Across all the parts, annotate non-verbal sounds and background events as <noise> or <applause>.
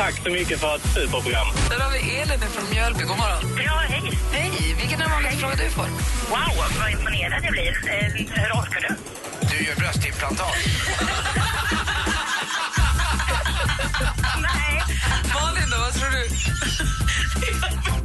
Tack så mycket för ett superprogram. Där har vi Elin från Mjölby. God morgon. Ja, hej. Hej! Vilken är den vanligaste frågan du får? Wow, vad imponerad jag blir. Eh, hur orkar du? Du gör bröstimplantat. <laughs> Nej. Malin, då? Vad tror du? <laughs> <laughs>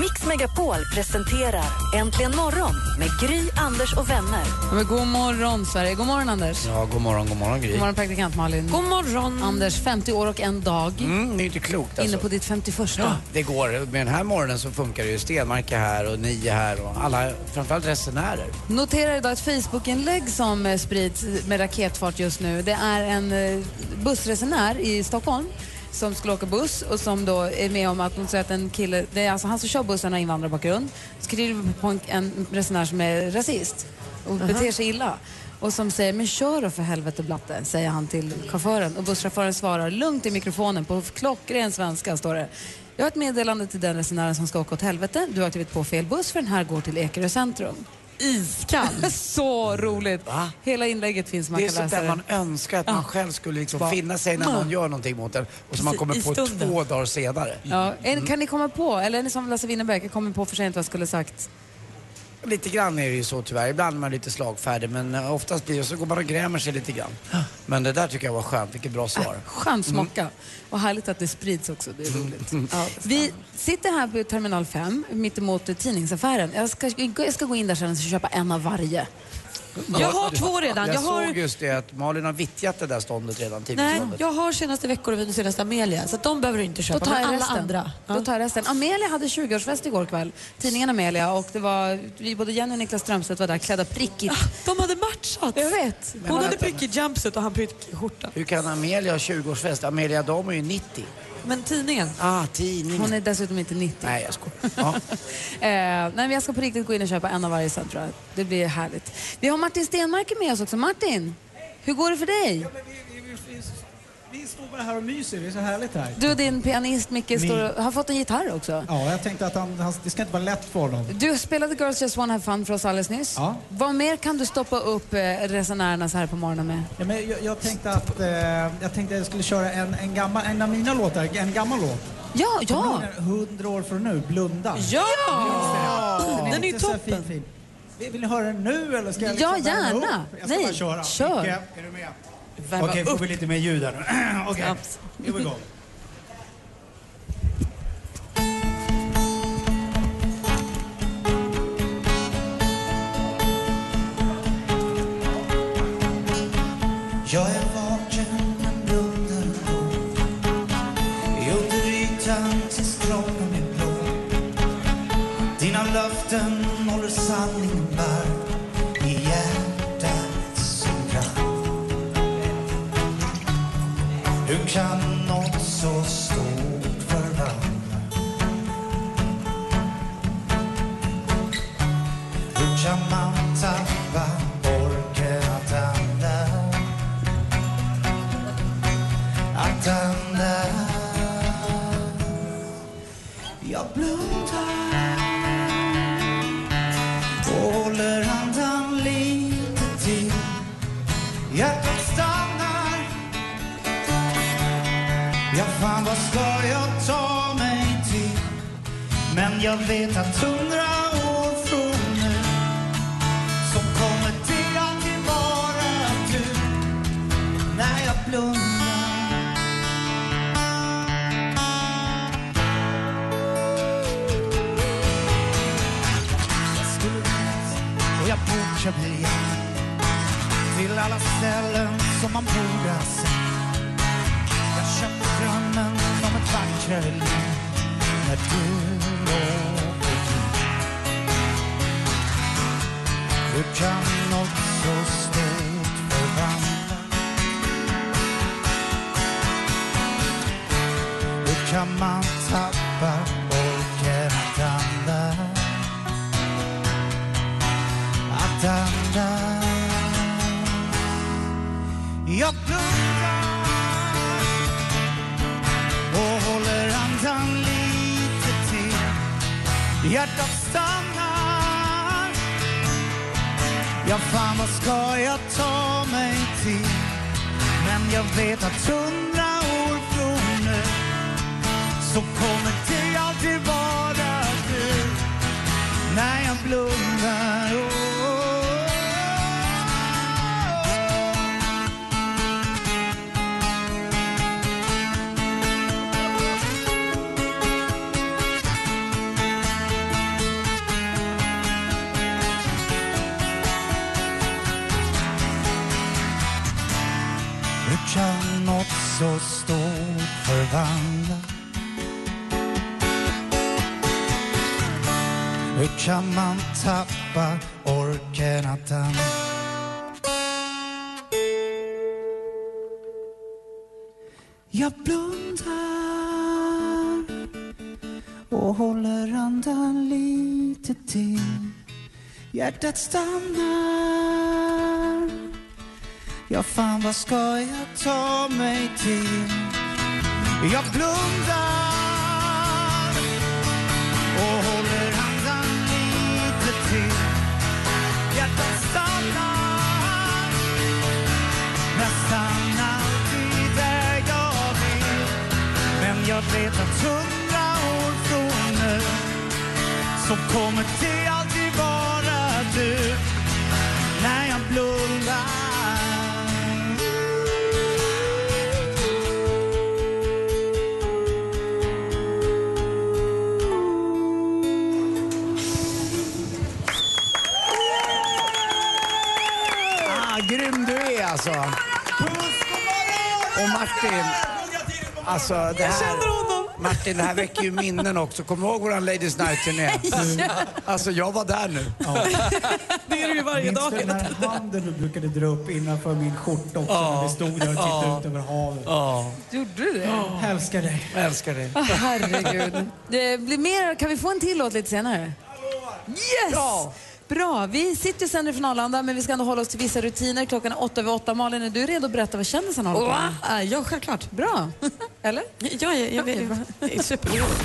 Mix Megapol presenterar Äntligen morgon med Gry, Anders och vänner. Men god morgon, Sverige. God morgon, Anders. Ja, god morgon, god morgon Gry. God morgon, praktikant Malin. God morgon. Anders, 50 år och en dag. Mm, det är inte klokt alltså. Inne på ditt 51 Ja, det går. Med den här morgonen så funkar det ju. Stenmark är här och ni är här och alla, framförallt resenärer. Noterar idag ett Facebook-inlägg som eh, sprids med raketfart just nu. Det är en eh, bussresenär i Stockholm som skulle åka buss och som då är med om att hon säger att en kille, det är alltså han som kör bussen har invandrarbakgrund, skriver på en, en resenär som är rasist och beter sig illa. Och som säger, men kör då för helvete blatte, säger han till chauffören. Och busschauffören svarar lugnt i mikrofonen på klockren svenska, står det. Jag har ett meddelande till den resenären som ska åka åt helvete. Du har klivit på fel buss för den här går till Ekerö centrum. Iskall. <laughs> Så roligt. Va? Hela inlägget finns, man Det är kan sånt läsa där man önskar att man själv skulle liksom finna sig när någon gör någonting mot en och som man kommer på två dagar senare. Ja, är, kan ni komma på, eller är ni som Lasse Winnerbäck, kommer på för sent vad jag skulle sagt? Lite grann är det ju så tyvärr. Ibland är man lite slagfärdig men eh, oftast blir det så går man och grämer sig lite grann. Men det där tycker jag var skönt. Vilket bra svar. <laughs> Skön smocka. Och härligt att det sprids också, det är roligt. <laughs> Ja. Vi sitter här på terminal 5, mittemot tidningsaffären. Jag ska, jag ska gå in där sen och köpa en av varje. Jag har två redan. Jag, Jag har, såg just det att Malin har vittjat det där ståndet redan nej, jag har senaste veckor och senaste Amelia, så att de behöver du inte Då köpa. tar Men jag alla resten. andra. Ja. Då tar jag resten. Amelia hade 20-årsfest igår kväll. Tidningen Amelia och det var, vi, både Jenny och Niklas Strömstedt var där klädda prickigt. De hade matchat. Jag vet. Hon hade vänta. prickig jumpsuit och han prickig skjorta. Hur kan Amelia ha 20-årsfest? Amelia Dam är ju 90. Men tidningen? Ah, tidningen. Hon är dessutom inte 90. Nej, jag skojar. <laughs> Ja. Eh, nej, jag ska på riktigt gå in och köpa en av varje sen tror jag. Det blir härligt. Vi har Martin Stenmark med oss också. Martin, hur går det för dig? Vi står bara här och myser, det är så härligt här. Du och din pianist Micke står och, har fått en gitarr också. Ja, jag tänkte att han, han, det ska inte vara lätt för honom. Du spelade Girls Just Wanna Have Fun för oss alldeles nyss. Ja. Vad mer kan du stoppa upp eh, resenärerna så här på morgonen med? Ja, men jag, jag, tänkte att, eh, jag tänkte att jag skulle köra en, en, gammal, en av mina låtar, en gammal låt. Ja, ja! Hundra år från nu, Blunda. Ja! Den Den är ju inte så toppen. Fin, fin. Vill ni höra den nu eller ska jag Ja, liksom värma gärna. Jag ska Nej, bara köra. kör. Micke, är du med? Värma Okej, får vi lite mer ljud här nu. <clears throat> Okej, Snabbt. here we go. Jag är vaken men blundar då Under ytan till strålen är blå Dina löften håller sanningen Hjärtat stannar Ja, fan vad ska jag ta mig till? Men jag vet att hundra år från nu så kommer det alltid vara du när jag blundar. Kan man tappa orken att andas? Jag blundar och håller andan lite till. Hjärtat stannar Ja, fan vad ska jag ta mig till? Jag blundar vet att hundra år från nu så kommer till alltså det här... Martin, det här väcker ju minnen också. Kommer du ihåg våran Ladies Night-turné? Alltså jag var där nu. Det är du ju varje Minns dag. du den här handen du brukade dra upp innanför min skjorta också när vi stod där och tittade ut över havet? Ja, Gjorde du det? Jag älskar dig. jag älskar dig. Åh, herregud. <laughs> Det blir mer, kan vi få en till låt lite senare? Yes! Bra. Bra. Vi sitter ju sänder från Arlanda, men vi ska ändå hålla oss till vissa rutiner. Klockan är åtta över åtta. Malin, är du redo att berätta vad kändisarna håller på med? Va? Ja, självklart. Bra. <laughs> Eller? Ja, jag, jag, jag, jag är superrolig.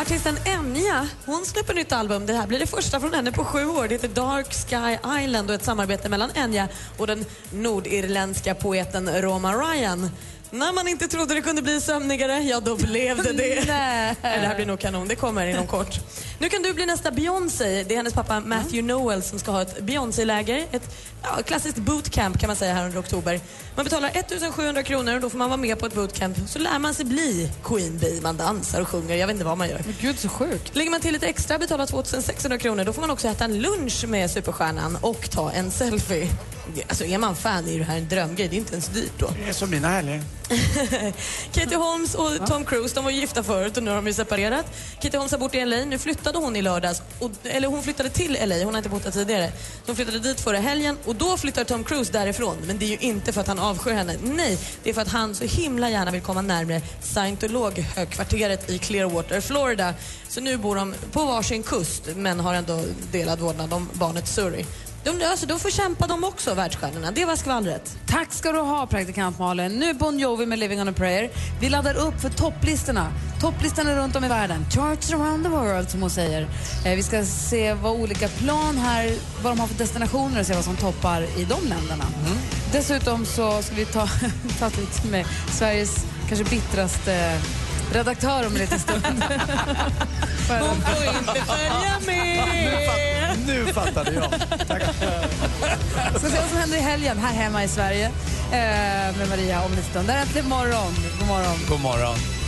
Artisten Enya, hon släpper nytt album. Det här blir det första från henne på sju år. Det heter Dark Sky Island och ett samarbete mellan Enya och den nordirländska poeten Roma Ryan. När man inte trodde det kunde bli sömnigare, ja då blev det det. <laughs> Nej. Det här blir nog kanon. Det kommer inom kort. Nu kan du bli nästa Beyoncé. Det är hennes pappa Matthew Noel som ska ha ett Beyoncé-läger. Ett ja, klassiskt bootcamp kan man säga här under oktober. Man betalar 1700 kronor och då får man vara med på ett bootcamp. Så lär man sig bli Queen Bee. Man dansar och sjunger. Jag vet inte vad man gör. Men gud, så sjukt. Lägger man till lite extra, betalar 2600 kronor, då får man också äta en lunch med superstjärnan och ta en selfie. Alltså är man fan är det här en drömgrej. Det är inte ens dyrt då. Det är som mina helger. <laughs> Katie Holmes och Tom Cruise de var gifta förut och nu har de ju separerat. Katie Holmes har bott i LA. Nu flyttade hon i lördags. Och, eller hon flyttade till LA. Hon har inte bott där tidigare. Hon flyttade dit förra helgen och då flyttar Tom Cruise därifrån. Men det är ju inte för att han avskyr henne. Nej, det är för att han så himla gärna vill komma närmare scientologhögkvarteret i Clearwater, Florida. Så nu bor de på varsin kust men har ändå delad vårdnad om barnet Surrey. De, alltså, de får kämpa de också, världsstjärnorna. Det var skvallret. Tack ska du ha, praktikant Malin. Nu Bon Jovi med Living on a prayer. Vi laddar upp för topplistorna. Topplistorna runt om i världen. Charts around the world, som hon säger. Eh, vi ska se vad olika plan här, vad de har för destinationer och se vad som toppar i de länderna. Dessutom så ska vi ta <laughs> ta lite med Sveriges kanske bittraste redaktör om en liten stund. <laughs> Hon får inte följa med. Nu fattade jag. Ska se vad som händer i helgen här hemma i Sverige eh, med Maria om en liten stund. Där är äntligen morgon. God morgon. God morgon.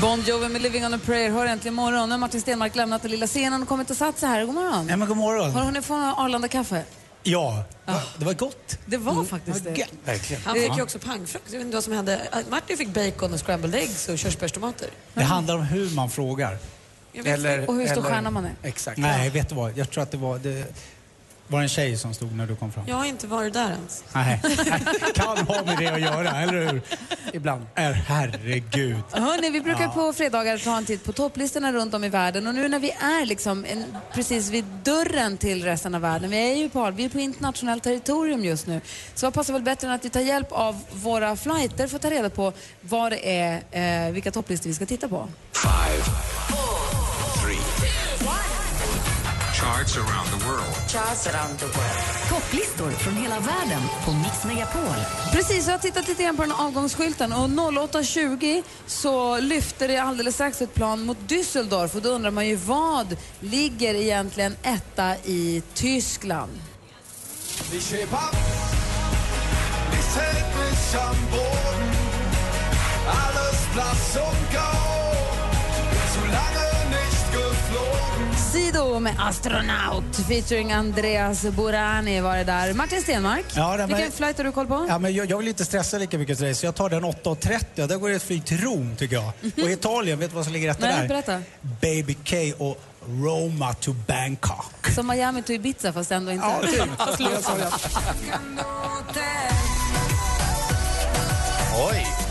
Bon Jovi med Living on a prayer hör äntligen morgon. Nu har Martin Stenmark lämnat den lilla scenen och kommit och satt sig här. God morgon. Ja, men god morgon. Har hunnit få Arlanda-kaffe? Ja, det var gott. Det var faktiskt det. Verkligen. Han fick ju också pangfrukt. Jag vet inte vad som hände. Martin fick bacon och scrambled eggs och körsbärstomater. Det handlar om hur man frågar. Eller, Och hur stor eller- stjärna man är. Exakt. Nej, vet du vad? Jag tror att det var, det var en tjej som stod när du kom fram. Jag har inte varit där ens. Nej, <laughs> kan ha med det att göra, eller hur? Ibland. Är, herregud. Hörrni, vi brukar Ja. på fredagar ta en titt på topplistorna runt om i världen och nu när vi är liksom en, precis vid dörren till resten av världen, vi är ju på, vi är på internationellt territorium just nu, så vad passar väl bättre än att vi tar hjälp av våra flighter för att ta reda på vad det är, eh, vilka topplistor vi ska titta på. Five, charts around the world. Charts around the world. Topplistor från hela världen på Mix Megapol. Precis, jag har tittat lite grann på den avgångsskylten och 08.20 så lyfter det alldeles strax ett plan mot Düsseldorf och då undrar man ju vad ligger egentligen etta i Tyskland? Vi köper ved samborden Alles plads som går Sido med Astronaut featuring Andreas Borani var det där. Martin Stenmark, Ja, det- vilken men- flight har du koll på? Ja, men jag, jag vill inte stressa lika mycket till dig, så jag tar den 8.30 och där går det ett flyg till Rom tycker jag. Och Italien, vet du vad som ligger rätt Nej, där? berätta. Baby K och Roma to Bangkok. Som Miami to Ibiza fast ändå inte. Ja, typ. <laughs> Oj!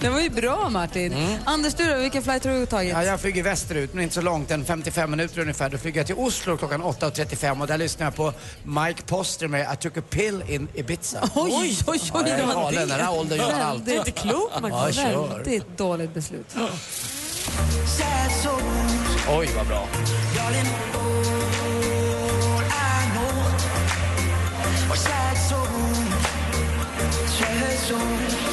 Det var ju bra Martin. Anders, du då, vilken flight har du tagit? Ja, jag flyger västerut, men inte så långt, en 55 minuter ungefär. Då flyger jag till Oslo klockan 8.35 och där lyssnar jag på Mike Poster med I took a pill in Ibiza. Oj, oj, oj. Ja, jag är galen, det. den här åldern gör allt. Det är inte klokt, Ja, Magnus. kör. Väldigt dåligt beslut. Oj, vad bra. sword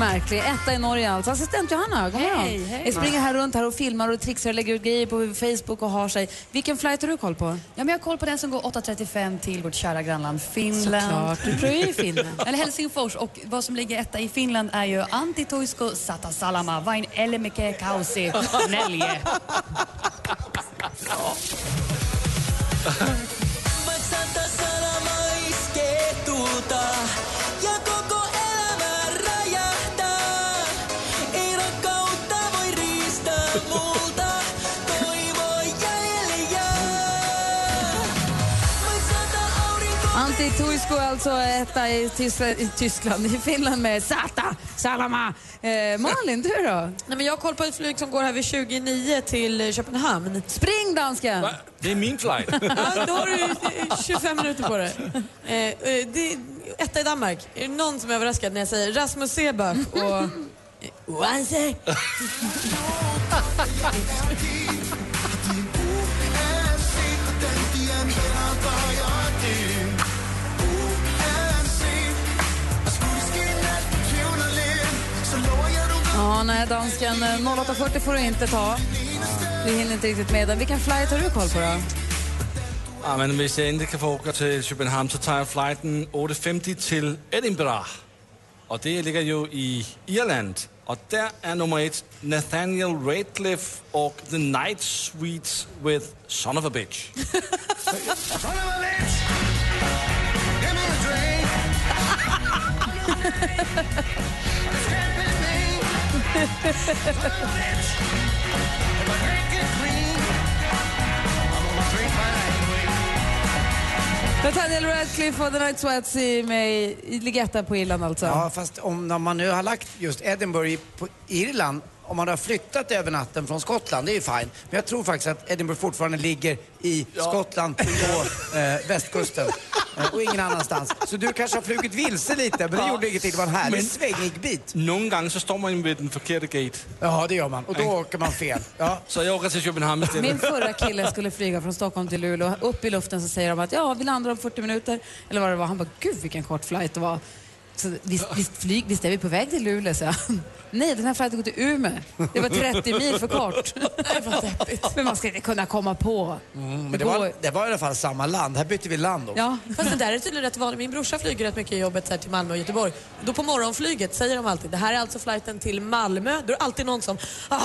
Märklig. Etta i Norge alltså. Assistent Johanna, god morgon. Hej, hej. Jag springer här runt här och filmar och trixar och lägger ut grejer på Facebook och har sig. Vilken flight har du koll på? Ja, men jag har koll på den som går 8.35 till vårt kära grannland Finland. Såklart. Du tror ju i <laughs> Finland. Eller Helsingfors. Och vad som ligger etta i Finland är ju Antti Tuisko Sata Salama Vain Elämäke Kausi Nelje. <laughs> Ja Antti Tuisko alltså etta i, Tys- i Tyskland, i Finland med Sata Salama. Eh, Malin, du då? Nej, men jag har koll på ett flyg som går här vid 29 till Köpenhamn. Spring dansken! Det är min flight. <laughs> Ja, då har du eh, 25 minuter på dig. Eh, eh, det är etta i Danmark. Är det någon som är överraskad när jag säger Rasmus Seebach och... <laughs> Oanse. <laughs> Ja, nej, dansken. eh, 08.40 får du inte ta. Du hinner inte riktigt med den. Vilken flight har du koll på då? Ja, men hvis jeg ikke kan få åka til København, så tager jeg flighten 8.50 til Edinburgh. Og det ligger jo i Irland. Og der er nummer et Nathaniel Radcliffe og The Night Suites with Son of a Bitch. <laughs> <laughs> <laughs> Nathaniel Radcliffe och The Night Sweats i, med, i Ligetta på Irland alltså. Ja, fast om när man nu har lagt just Edinburgh på Irland, om man har flyttat över natten från Skottland, det är ju fine. Men jag tror faktiskt att Edinburgh fortfarande ligger i Skottland på eh, västkusten eh, och ingen annanstans. Så du kanske har flugit vilse lite, men det gjorde ingenting. Det var en härlig Men- svängig bit. Nogle gange så står man ved den forkerte gate. Ja, det gör man. Och då åker man fel. Ja. Så jeg åker til København i stedet. Min förra kille skulle flyga från Stockholm till Luleå. Upp i luften så säger de att ja, vi landar om 40 minuter. Eller vad det var. Han bara, gud vilken kort flight det var. Så, visst, visst, flyg, visst är vi på väg till Luleå, sa han. Nej, den här flighten går till Umeå. Det var 30 mil för kort. <laughs> Men man ska inte kunna komma på. Mm, men Det det, var, det var i alla fall samma land. Här bytte vi land också. Ja. Fast det där är tydligen rätt vanligt. Min brorsa flyger rätt mycket i jobbet så här, till Malmö och Göteborg. Då på morgonflyget säger de alltid det här är alltså flighten till Malmö. Då är det alltid någon som ah,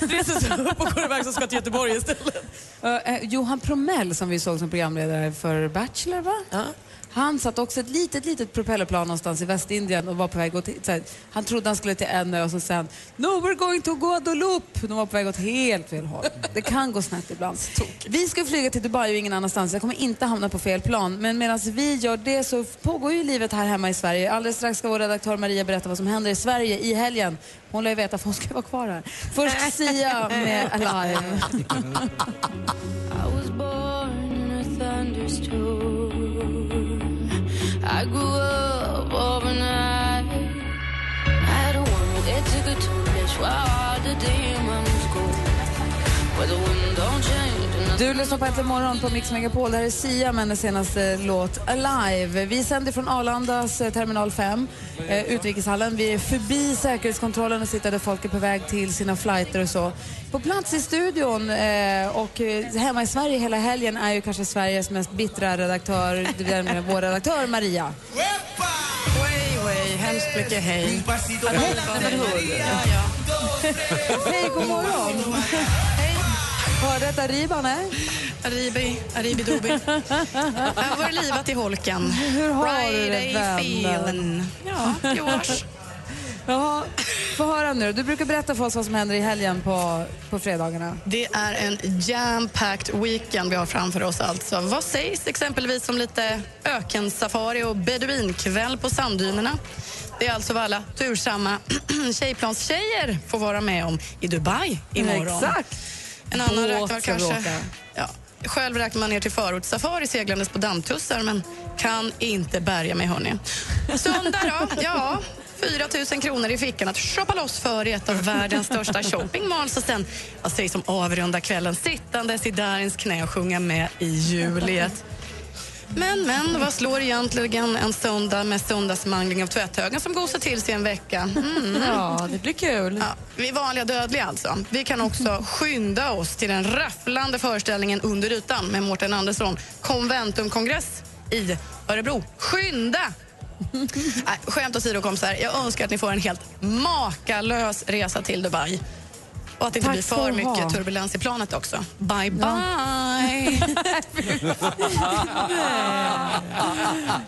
reser sig upp och går iväg som ska till Göteborg istället. Uh, eh, Johan Promell som vi såg som programledare för Bachelor, va? Han satt också ett litet, litet propellerplan någonstans i Västindien och var på väg åt, så här, Han trodde han skulle till en ö och så sen No, we're going to Guadeloupe. De var på väg åt helt fel håll. Det kan gå snett ibland. <laughs> Vi ska flyga till Dubai och ingen annanstans. Jag kommer inte hamna på fel plan. Men medan vi gör det så pågår ju livet här hemma i Sverige. Alldeles strax ska vår redaktör Maria berätta vad som händer i Sverige i helgen. Hon lär ju veta för hon ska vara kvar här. Först <laughs> Sia med Alive. <laughs> grew up overnight. I don't want it took a toll. That's why all the demons go. Where the wind don't change. Du lyssnar på Äntligen morgon på Mix Megapol. Det här är Sia med hennes senaste låt Alive. Vi sänder från Arlandas eh, terminal 5, eh, utrikeshallen. Vi är förbi säkerhetskontrollen och sitter där folk är på väg till sina flighter och så. På plats i studion eh, och eh, hemma i Sverige hela helgen är ju kanske Sveriges mest bittra redaktör, det är med vår redaktör Maria. Way, way, hemskt mycket hej. Hej, god morgon! Hörde att Arriban är? Arribi, arribi-dobi. Här <laughs> var det livat i holken. Hur har du det, Friday feelin'. Ja, Joars. <laughs> Jaha, få höra nu. Du brukar berätta för oss vad som händer i helgen på, på fredagarna. Det är en jam-packed weekend vi har framför oss. Alltså. Vad sägs exempelvis om lite ökensafari och beduinkväll på sanddynerna? Det är alltså vad alla tursamma <clears throat> tjejplanstjejer får vara med om i Dubai imorgon. Exakt. En annan Båt räknar kanske... Ja, själv räknar man ner till förortssafari seglandes på dammtussar men kan inte bärga mig, hörni. Söndag då? <laughs> Ja, 4 000 kronor i fickan att shoppa loss för i ett av världens största shoppingmalls och sen, vad sägs om avrunda kvällen sittandes i Darins knä och sjunga med i Juliet. Men, men, vad slår egentligen en söndag med söndagsmangling av tvätthögen som gosar till sig en vecka? Mm. <laughs> Ja, det blir kul. Ja, vi vanliga dödliga alltså. Vi kan också skynda oss till den rafflande föreställningen Under ytan med Mårten Andersson, Conventumkongress i Örebro. Skynda! Nej, <laughs> skämt åsido kompisar, jag önskar att ni får en helt makalös resa till Dubai. Och att det inte Tack blir för du ha. mycket turbulens i planet också. Bye, bye! <laughs>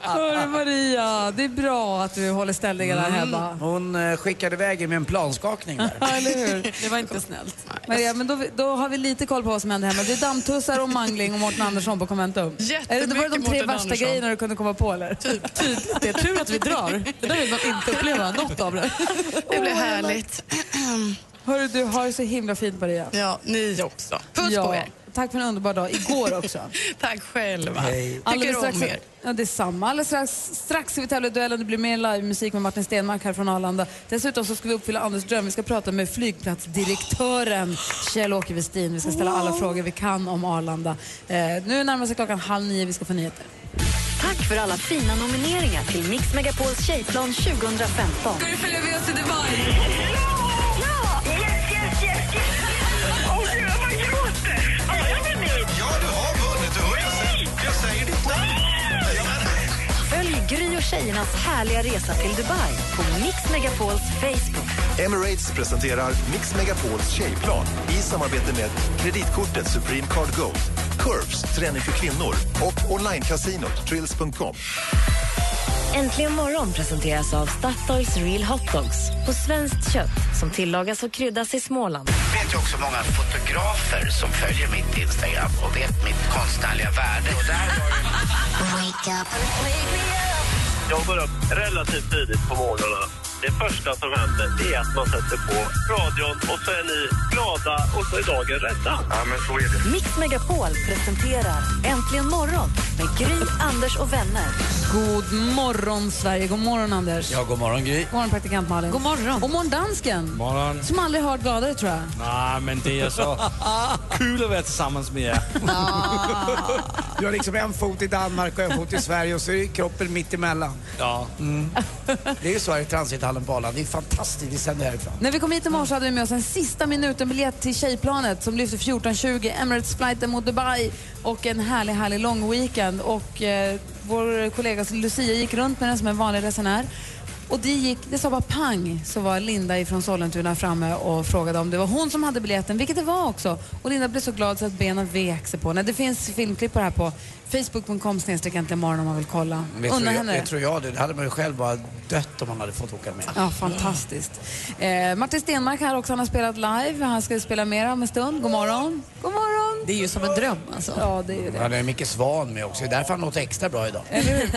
Hörru Maria, det är bra att du håller ställningarna Mm. hemma. Hon eh, skickade iväg med en planskakning där. <laughs> Ja, eller hur? <laughs> Det var inte snällt. Maria, men då, då har vi lite koll på vad som händer hemma. Det är dammtussar och mangling och Mårten Andersson på Conventum. Är det, det var de tre Mårten värsta Andersson. grejerna du kunde komma på eller? Typ. Det är tur att vi drar. Det där vill man inte uppleva, något av det. Det blir härligt. <clears throat> <clears throat> Hörru, du har det så himla fint Maria. Ja, ni också. Puss ja, på er. Tack för en underbar dag. Igår också. <laughs> Tack själva. Hej. Tycker strax, om er. Ja, det är samma. Alldeles strax, strax ska vi tävla i duellen. Det blir mer livemusik med Martin Stenmark här från Arlanda. Dessutom så ska vi uppfylla Anders dröm. Vi ska prata med flygplatsdirektören Kjell-Åke Westin. Vi ska ställa alla frågor vi kan om Arlanda. Eh, nu närmar sig klockan halv nio. Vi ska få nyheter. Tack för alla fina nomineringar till Mix Megapols tjejplan 2015. Ska du följa med oss till Dubai? Säger, jag Gry och tjejernas härliga resa till Dubai på Mix Megapols Facebook. Emirates presenterar Mix Megapols tjejplan i samarbete med kreditkortet Supreme Card Gold, Curves, träning för kvinnor och onlinecasinot Trills.com. Äntligen morgon presenteras av Statoils Real Hot Dogs på svenskt kött som tillagas och kryddas i Småland. Jag vet ju också många fotografer som följer mitt Instagram och vet mitt konstnärliga värde. Och där var Jag går upp relativt tidigt på morgnarna. Det första som händer är att man sätter på radion och så är ni glada och så är dagen rädda. Ja, men så är det. Mix Megapol presenterar Äntligen morgon med Gry, Anders och vänner. God morgon, Sverige. God morgon, Anders. Ja, god morgon Gry. God morgon, praktikant Malin. God morgon. Och morgon, dansken. Morgon. Som aldrig hört gladare, tror jag. Nej, men det är så <laughs> kul att vara tillsammans med er. Du har liksom en fot i Danmark och en fot i Sverige och så är kroppen mitt emellan. Ja. Mm. Det är ju så här i transithallen på Arlanda. Det är fantastiskt. Vi sänder härifrån. När vi kom hit i morse hade vi med oss en sista minuten-biljett till tjejplanet som lyfter 14.20, Emirates flighten mot Dubai och en härlig, härlig lång weekend. Och eh, vår kollega Lucia gick runt med den som en vanlig resenär. Och det, gick, det sa bara pang så var Linda från Sollentuna framme och frågade om det var hon som hade biljetten, vilket det var också. Och Linda blev så glad så att benen vek sig på. henne. det finns filmklipp på det här på facebook.com snedstreck imorgon om man vill kolla. Unna jag, henne det tror jag det. Det hade man ju själv bara dött om man hade fått åka med. Ja, fantastiskt. Eh, Martin Stenmark här också, han har spelat live. Han ska spela mer om en stund. God morgon. God morgon. Det är ju som en dröm alltså. Ja, det är ju det. Ja, det är Micke Svan med också. Det är därför han låter extra bra idag.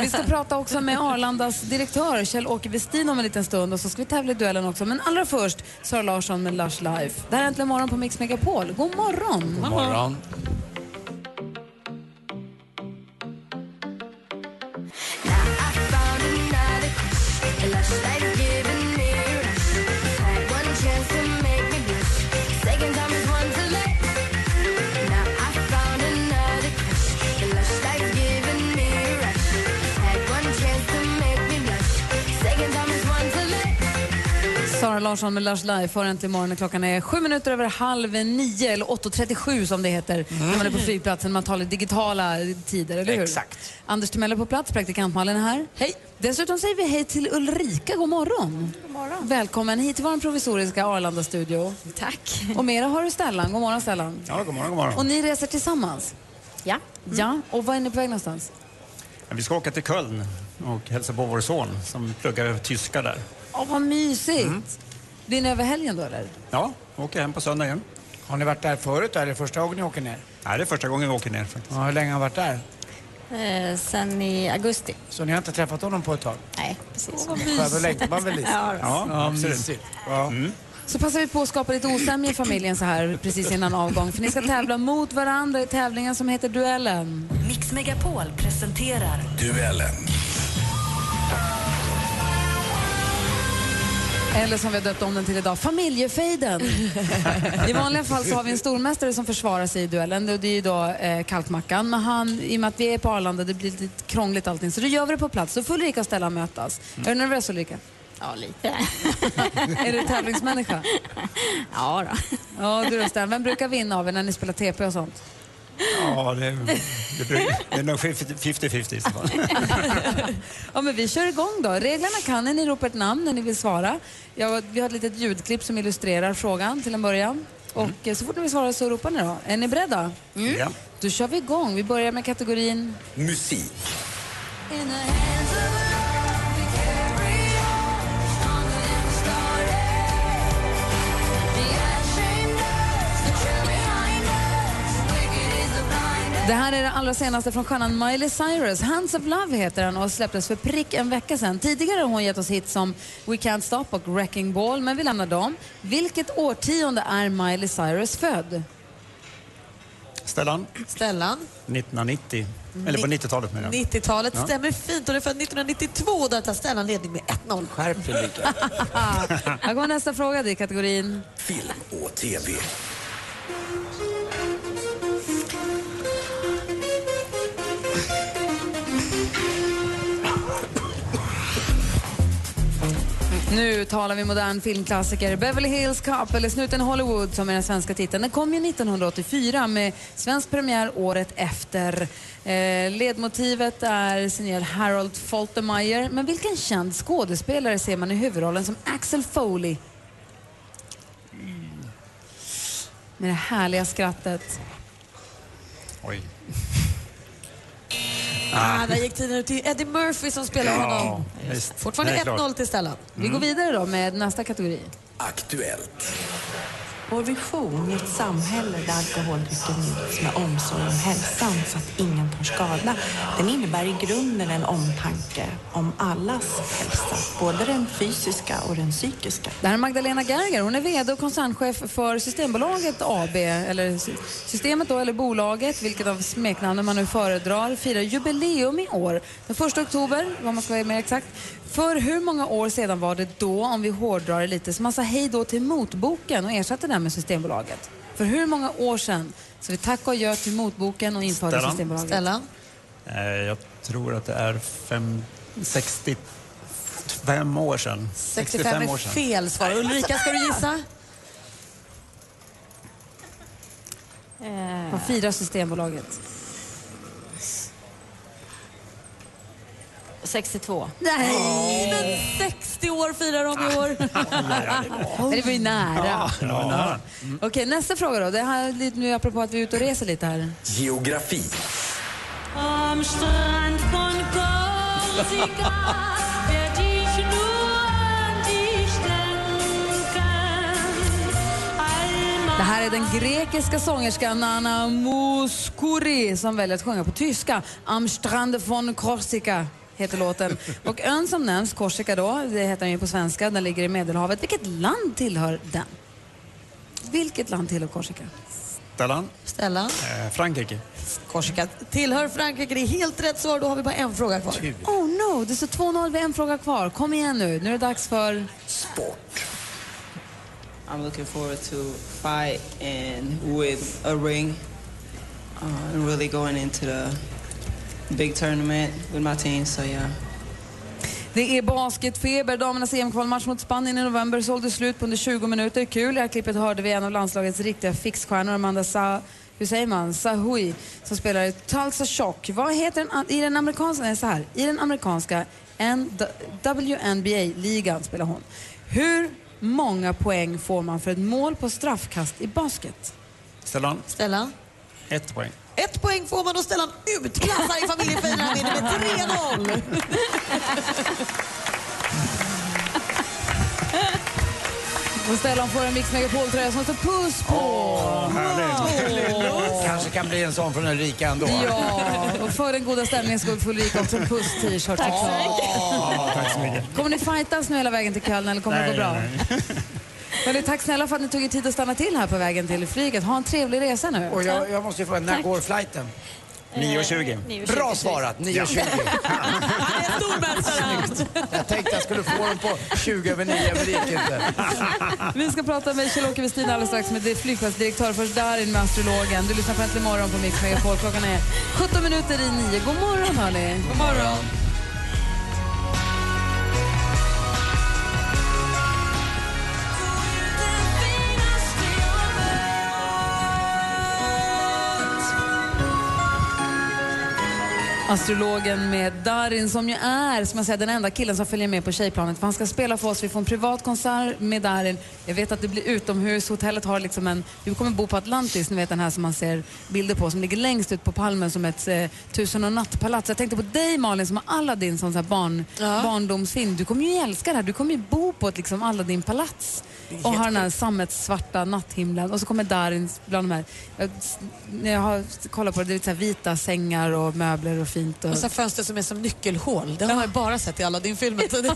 Vi ska prata också med Arlandas direktör Kjell-Åke Westin om en liten stund och så ska vi tävla i duellen också. Men allra först Sara Larsson med Lush Life. Det här är Äntligen morgon på Mix Megapol. God morgon! God morgon. And I should like it. Sara Larsson med Lush Life har äntligen morgon. Klockan är sju minuter över halv nio, eller 8.37 som det heter när man är på flygplatsen. Man talar digitala tider, eller hur? Exakt. Anders Timell på plats, praktikant Malin är här. Hej! Dessutom säger vi hej till Ulrika. God morgon! God morgon. Välkommen hit till vår provisoriska Arlanda-studio. Tack. Och mera har du Stellan. God morgon Stellan. Ja, god morgon, god morgon. Och ni reser tillsammans? Ja. Ja, och var är ni på väg någonstans? Ja, Vi ska åka till Köln och hälsa på vår son som pluggar tyska där. Åh, vad mysigt! Blir ni över helgen då eller? Ja, åker hem på söndag igen. Har ni varit där förut är det första gången ni åker ner? Nej, det är första gången vi åker ner faktiskt. Ja, hur länge har ni varit där? Eh, sen i augusti. Så ni har inte träffat honom på ett tag? Nej, precis. Skönt, då längtar man väl lite? Ja, då. Ja, absolut. mysigt. Ja. Så passar vi på att skapa lite osämja i familjen så här precis innan avgång. För ni ska tävla mot varandra i tävlingen som heter Duellen. Mix Megapol presenterar Duellen. Eller som vi har döpt om den till idag, Familjefejden. <laughs> I vanliga fall så har vi en stormästare som försvarar sig i duellen och det är ju då eh, Kalkmackan. Men han, i och med att vi är på Arlanda, det blir lite krångligt allting. Så då gör vi det på plats. Då får Ulrika och Stellan mötas. Är du nervös Ulrika? Ja, lite. <laughs> är du tävlingsmänniska? <laughs> Ja, då. Ja, du då Stellan. Vem brukar vinna av er när ni spelar TP och sånt? Ja, det, det, blir- det är nog 50-50 i så fall. Ja, men vi kör igång då. Reglerna kan ni. Ni ropar ett namn när ni vill svara. Ja, vi har ett litet ljudklipp som illustrerar frågan till en början. Och eh, så fort ni vill svara så ropar ni då. Är ni beredda? Ja. Då kör vi igång. Vi börjar med kategorin Musik. Det här är det allra senaste från stjärnan Miley Cyrus. Hands of Love heter den och släpptes för prick en vecka sedan. Tidigare har hon gett oss hit som We Can't Stop och Wrecking Ball, men vi lämnar dem. Vilket årtionde är Miley Cyrus född? Stellan, Stellan, 1990. Eller på 90-talet menar jag. 90-talet Ja. stämmer fint och det är född 1992 där tar Stellan ledning med 1-0. Skärp dig. <laughs> Här kommer nästa fråga. Det är kategorin Film och TV. Nu talar vi modern filmklassiker. Beverly Hills Cop, eller Snuten Hollywood som är den svenska titeln. Den kom ju 1984 med svensk premiär året efter. Eh, ledmotivet är signerad Harold Faltermeyer. Men vilken känd skådespelare ser man i huvudrollen som Axel Foley? Med det härliga skrattet. Oj. Ah, där gick tiden ut till Eddie Murphy som spelar Ja, honom. visst. Fortfarande Det är klart. 1-0 till Stellan. Vi går vidare då med nästa kategori. Aktuellt. Vår vision är ett samhälle där alkoholdrycken nyttjas med omsorg om hälsan så att ingen tar skada. Den innebär i grunden en omtanke om allas hälsa, både den fysiska och den psykiska. Det här är Magdalena Gerger. Hon är VD och koncernchef för Systembolaget AB, eller Systemet då, eller bolaget, vilket av smeknamnen man nu föredrar, firar jubileum i år. Den 1 oktober, vad man ska vara mer exakt. För hur många år sedan var det då, om vi hårdrar det lite, som man sa hej då till Motboken och ersatte den med Systembolaget? För hur många år sedan så vi tack och adjö till Motboken och införde Stellan. Systembolaget? Stellan? Eh, Jag tror att det är fem, 65 år sedan. 65 är år sedan. fel svar. Ulrika, ska du gissa? Vad firar Systembolaget? 62. Nej! Men 60 år firar de i år. <laughs> <laughs> Det var ju nära. Ja, nära. Okej, nästa fråga då. Det här är lite nu apropå att vi är ute och reser lite här. Geografi. Am Strand von Korsika werd ich nur an dich denken. All Det här är den grekiska sångerskan Nana Mouskouri som väljer att sjunga på tyska. Am Strand von Korsika heter låten. Och ön som nämns, Korsika då, det heter den ju på svenska, den ligger i Medelhavet. Vilket land tillhör den? Vilket land tillhör Korsika? Stellan? Stellan? Eh, Frankrike. Korsika tillhör Frankrike. Det är helt rätt svar. Då har vi bara en fråga kvar. Oh no, det står 2-0, vi har en fråga kvar. Kom igen nu, nu är det dags för... I'm looking forward to fight and with a ring uh, really going into the big tournament with my team. So yeah. Det är basketfeber. Damernas EM-kvalmatch mot Spanien i november sålde slut på under 20 minuter. Kul. I det här klippet hörde vi en av landslagets riktiga fixstjärnor, Amanda Sa hur säger man? Sahui, som spelar i Tulsa Shock. Vad heter den i den amerikanska, nej, så här, i den amerikanska WNBA-ligan spelar hon. Hur många poäng får man för ett mål på straffkast i basket? Stellan? Stellan? Ett poäng. Ett poäng får man och Stellan utklassar i familjefejden. Han vinner med 3-0. Och Stellan får en Mix Megapol-tröja som står puss på. Åh. Kanske kan bli en sån från Ulrika ändå. Ja, och för den goda stämningens skull får Ulrika också en puss-t-shirt. Tack så såklart. Tack så mycket. Kommer ni fightas nu hela vägen till Köln eller kommer det gå bra? Hörrni, tack snälla för att ni tog er tid att stanna till här på vägen till flyget. Ha en trevlig resa nu. Och jag, jag måste ju fråga, när Tack. går flighten? 9.20. Bra svarat, 9.20. <laughs> Jag tänkte jag skulle få den på 20 över 9, men det gick inte. <laughs> Vi ska prata med Kjell-Åke Westin alldeles strax med det- flygplatsdirektör. Först Darin med astrologen. Du lyssnar på Äntligen morgon på Mix Megapol. Klockan är 17 minuter i 9. God morgon hörni. God morgon. Astrologen med Darin som ju är som jag säger, den enda killen som följer med på tjejplanet. För han ska spela för oss. Vi får en privat konsert med Darin. Jag vet att det blir utomhus. Hotellet har liksom en... Du kommer bo på Atlantis, ni vet den här som man ser bilder på som ligger längst ut på palmen som ett eh, tusen och nattpalats. Jag tänkte på dig Malin som har Aladdin som så här barn, barndomsfilm. Du kommer ju älska det här. Du kommer ju bo på ett liksom Aladdin-palats. Och har den här sammetssvarta natthimlen. Och så kommer Darin bland de här... Jag, jag har kollat på det, det är så här vita sängar och möbler och fint. Och, Och så fönster som är som nyckelhål. Det har jag bara sett i alla din filmer <laughs> tidigare.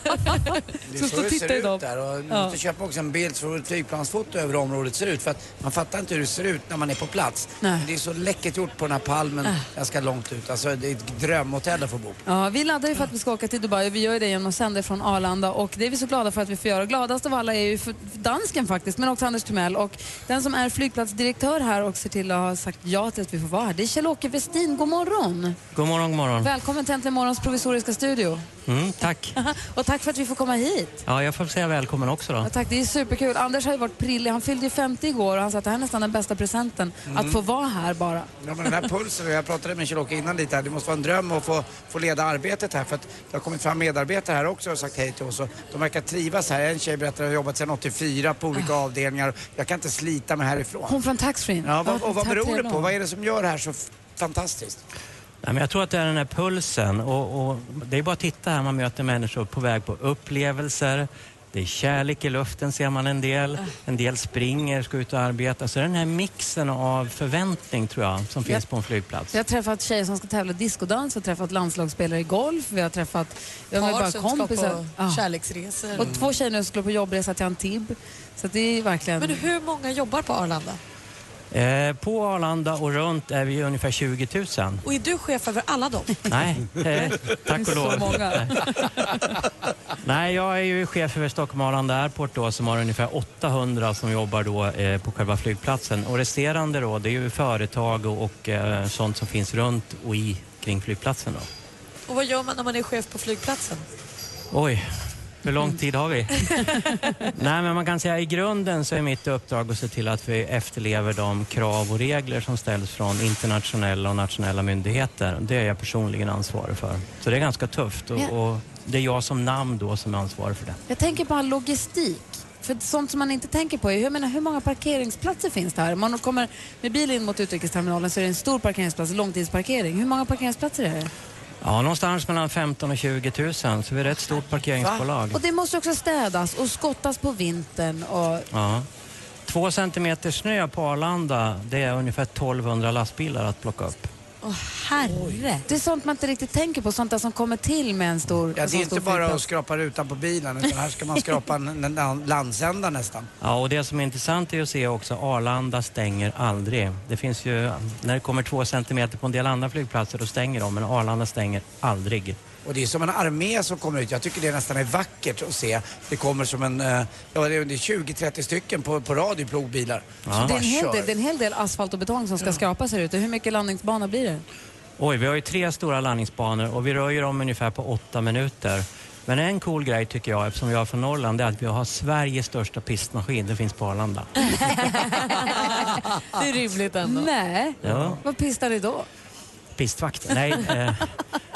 Det är så det ser ut där. Och du Ja. måste köpa också en bild så ett flygplansfoto över hur området ser ut. För att man fattar inte hur det ser ut när man är på plats. Det är så läckert gjort på den här palmen Äh. ganska långt ut. Alltså det är ett drömhotell att få bo på. Ja, vi laddar ju för att vi ska åka till Dubai och vi gör ju det genom att sända från Arlanda och det är vi så glada för att vi får göra. Gladast av alla är ju för dansken faktiskt, men också Anders Timell och den som är flygplatsdirektör här och ser till att ha sagt ja till att vi får vara här. Det är Kjell-Åke Westin. God morgon! God morgon, god morgon. Välkommen till Äntligen morgons provisoriska studio. Mm, tack. <laughs> och tack för att vi får komma hit. Ja, jag får säga välkommen också då. Ja, tack, det är superkul. Anders har ju varit prillig. Han fyllde ju 50 igår och han sa att det här är nästan den bästa presenten. Mm. Att få vara här bara. Ja, men den här pulsen, jag pratade med Kjell-Åke innan lite här, det måste vara en dröm att få, få leda arbetet här för att det har kommit fram medarbetare här också och sagt hej till oss och de verkar trivas här. En tjej berättade att har jobbat sedan 84 på olika avdelningar. Jag kan inte slita mig härifrån. Hon från taxfree. Ja, vad, och vad beror det på? Vad är det som gör det här så fantastiskt? Nej, men jag tror att det är den här pulsen och, och det är bara att titta här, man möter människor på väg på upplevelser, Det är kärlek i luften ser man en del. En del springer, ska ut och arbeta. Så den här mixen av förväntning tror jag som finns Ja. på en flygplats. Vi har träffat tjejer som ska tävla i discodans, vi har träffat landslagsspelare i golf, vi har träffat vi har bara som ska kompisar. på Ja. kärleksresor. Och två tjejer nu som skulle på jobbresa till Antibes. Så det är verkligen... Men hur många jobbar på Arlanda? Eh, på Arlanda och runt är vi ungefär 20 000. Och är du chef över alla dem? <laughs> Nej, eh, tack och Så lov. många. Nej, jag är ju chef över Stockholm Arlanda Airport då, som har ungefär 800 som jobbar då, eh, på själva flygplatsen. Och resterande då, det är ju företag och, och eh, sånt som finns runt och i kring flygplatsen. Då. Och vad gör man när man är chef på flygplatsen? Oj, hur lång tid har vi? <laughs> Nej, men man kan säga i grunden så är mitt uppdrag att se till att vi efterlever de krav och regler som ställs från internationella och nationella myndigheter. Det är jag personligen ansvarig för. Så det är ganska tufft och, och det är jag som namn då som är ansvarig för det. Jag tänker på all logistik. För sånt som man inte tänker på är jag menar, hur många parkeringsplatser finns det här? Om man kommer med bil in mot utrikesterminalen så är det en stor parkeringsplats, långtidsparkering. Hur många parkeringsplatser är det? Ja, någonstans mellan 15 och 20 000, så vi är ett stort parkeringsbolag. Och det måste också städas och skottas på vintern. Och... Ja. Två centimeter snö på Arlanda, det är ungefär 1200 lastbilar att plocka upp. Åh herre! Det är sånt man inte riktigt tänker på, sånt där som kommer till med en stor Ja, en det är inte bara att skrapa rutan på bilen utan här ska man <laughs> skrapa en, en, en landsända nästan. Ja, och det som är intressant är att se också, Arlanda stänger aldrig. Det finns ju, när det kommer två centimeter på en del andra flygplatser, då stänger de, men Arlanda stänger aldrig. Och det är som en armé som kommer ut. Jag tycker det nästan är vackert att se. Det kommer som en, eh, ja det är 20-30 stycken på, på rad i plogbilar. Ja. Det är, en hel del, det är en hel del asfalt och betong som ska skrapas här ute. Hur mycket landningsbana blir det? Oj, vi har ju tre stora landningsbanor och vi rör ju dem ungefär på åtta minuter. Men en cool grej tycker jag, eftersom jag är från Norrland, det är att vi har Sveriges största pistmaskin. Det finns på Arlanda. <laughs> <laughs> Det är rimligt ändå. Nej, Ja. vad pistar ni då? Pistvakt? Nej, eh,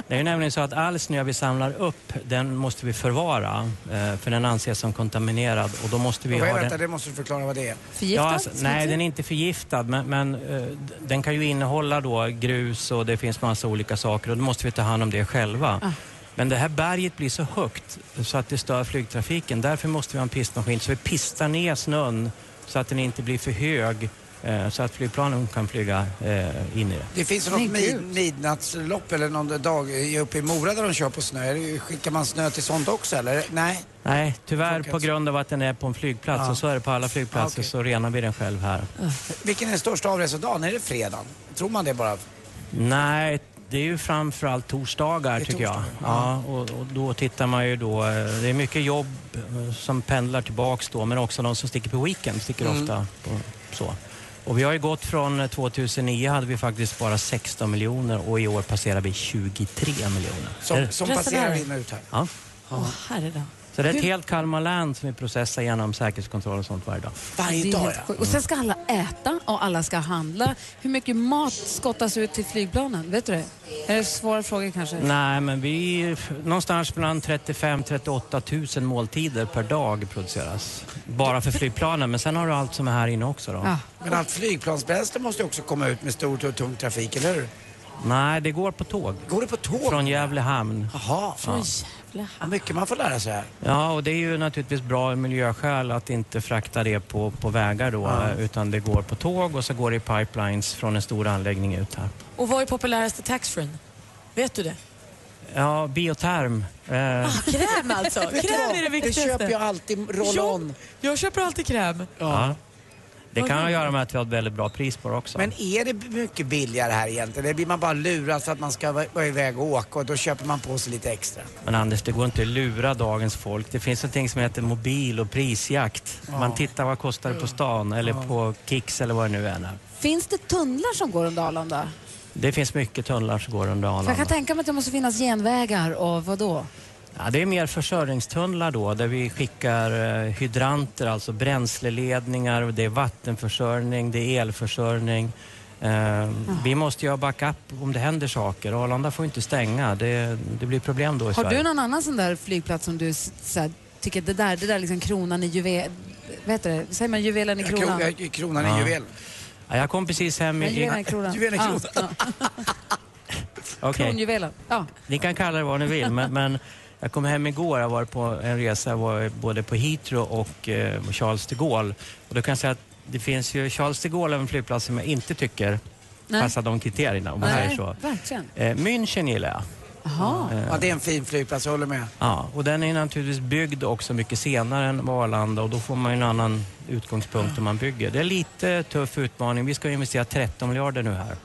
det är ju nämligen så att all snö vi samlar upp, den måste vi förvara. Eh, för den anses som kontaminerad och då måste vi Och, ha vänta, den... det måste du förklara vad det är. Ja, alltså, nej, den är inte förgiftad men, men eh, den kan ju innehålla då grus och det finns massa olika saker och då måste vi ta hand om det själva. Ah. Men det här berget blir så högt så att det stör flygtrafiken. Därför måste vi ha en pistmaskin så vi pistar ner snön så att den inte blir för hög så att flygplanen kan flyga eh, in i det. Det finns något mid, midnattslopp eller någon dag uppe i Mora där de kör på snö. Skickar man snö till sånt också eller? Nej? Nej, tyvärr på grund av att den är på en flygplats Ja. och så är det på alla flygplatser Okej. så renar vi den själv här. Vilken är den största avresedagen? Är det fredagen? Tror man det bara? Nej, det är ju framförallt torsdagar tycker jag. torsdagar, Ja, och, och då tittar man ju då, eh, det är mycket jobb eh, som pendlar tillbaks då men också de som sticker på weekend sticker Mm. ofta på, så. Och vi har ju gått från eh, 2009 hade vi faktiskt bara 16 miljoner och i år passerar vi 23 miljoner. Som, som passerar in och ut här? Ja. Åh, herre då. Så det är ett Hur- helt Kalmar län som vi processar genom säkerhetskontroll och sånt varje dag. Är helt sjukt. Och sen ska alla äta och alla ska handla. Hur mycket mat skottas ut till flygplanen? Vet du det? Är det svåra frågor kanske? Nej, men vi... Någonstans mellan 35-38 000 måltider per dag produceras. Bara för flygplanen, men sen har du allt som är här inne också då. Men allt flygplansbränsle måste ju också komma ut med stor och tung trafik, eller hur? Nej, det går på tåg. Går det på tåg? Från Gävle hamn. Jaha. Ja. Vad mycket man får lära sig här. Ja, och det är ju naturligtvis bra ur miljöskäl att inte frakta det på, på vägar då, Ja. utan det går på tåg och så går det i pipelines från en stor anläggning ut här. Och vad är populäraste taxfree? Vet du det? Ja, bioterm. Eh, Kräm alltså! <laughs> Kräm är det viktigaste. Det köper jag alltid roll-on. Jag köper alltid kräm. ja. Det kan ha att göra med att vi har ett väldigt bra pris på det också. Men är det mycket billigare här egentligen? Eller blir man bara lurad så att man ska vara iväg och åka och då köper man på sig lite extra? Men Anders, det går inte att lura dagens folk. Det finns någonting som heter mobil och prisjakt. Man tittar vad kostar det på stan eller på Kicks eller vad det nu är. Finns det tunnlar som går under Arlanda? Det finns mycket tunnlar som går under För jag Arlanda. kan tänka mig att det måste finnas genvägar och vad då? Ja, det är mer försörjningstunnlar då där vi skickar eh, hydranter, alltså bränsleledningar, det är vattenförsörjning, det är elförsörjning. Eh, vi måste ju ha backup om det händer saker. Arlanda får inte stänga. Det, det blir problem då i Har Sverige. du någon annan sån där flygplats som du s- så här, tycker det där, det där är liksom kronan i juvel... Vad heter det? Säger man juvelen i kronan? Kro- kronan Ja. i juvel. Ja, jag kom precis hem Ja, i... juvelen i kronan. Juvelen i kronan. Ja, ja. <laughs> Okej. Kronjuvelen. Ja. Ni kan kalla det vad ni vill, men, men Jag kom hem igår, jag var på en resa, jag var både på Heathrow och eh, Charles de Gaulle. Och då kan jag säga att det finns ju Charles de Gaulle, en flygplats som jag inte tycker Nej. passar de kriterierna. Om är Nej, så. verkligen. Eh, München gillar jag. Jaha. Eh, Ja, det är en fin flygplats, jag håller med. Ja, och den är naturligtvis byggd också mycket senare än Arlanda och då får man ju en annan utgångspunkt när man bygger. Det är lite tuff utmaning. Vi ska investera 13 miljarder nu här.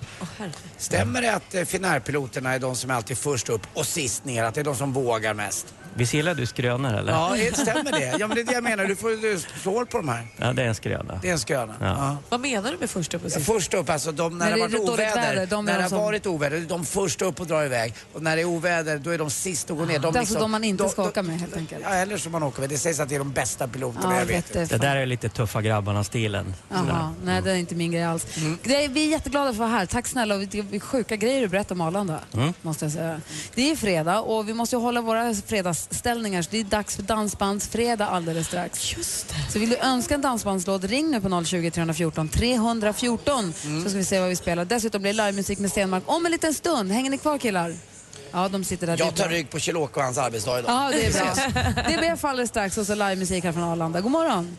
Stämmer det att eh, Finnair-piloterna är de som är alltid först upp och sist ner? Att det är de som vågar mest? Visst gillar du skrönor eller? Ja, eh, stämmer det? Ja, men det är det jag menar. Du får du slår på de här. Ja, det är en skröna. Det är en skröna. Ja. Vad menar du med först upp och Ja, sist? först upp, alltså de, när När det har det är varit oväder. väder, de är när de det har som- varit oväder, de först upp och drar iväg. Och när det är oväder, då är de sist att gå ner. De Det är alltså liksom- de man inte ska åka med helt enkelt. Ja, eller som man åker med. Det sägs att det är de bästa piloterna Ja, jag vet. det. Det där är lite tuffa grabbarna-stilen. Jaha, nej det är inte min grej alls. Mm. Det är, vi är jätteglada för att vara här. Tack snälla. Och Det är sjuka grejer du berättar om Arlanda. Mm. Måste jag säga. Det är fredag och vi måste ju hålla våra fredagsställningar så det är dags för dansbandsfredag alldeles strax. Just det. Så vill du önska en dansbandslåt, ring nu på 020 314 314 Mm. så ska vi se vad vi spelar. Dessutom blir det livemusik med Stenmark om en liten stund. Hänger ni kvar killar? Ja, de sitter där. Det är Jag tar rygg på Kjell-Åke och hans arbetsdag idag. Ja, det är bra. Det blir faller strax och så livemusik här från Arlanda. God morgon.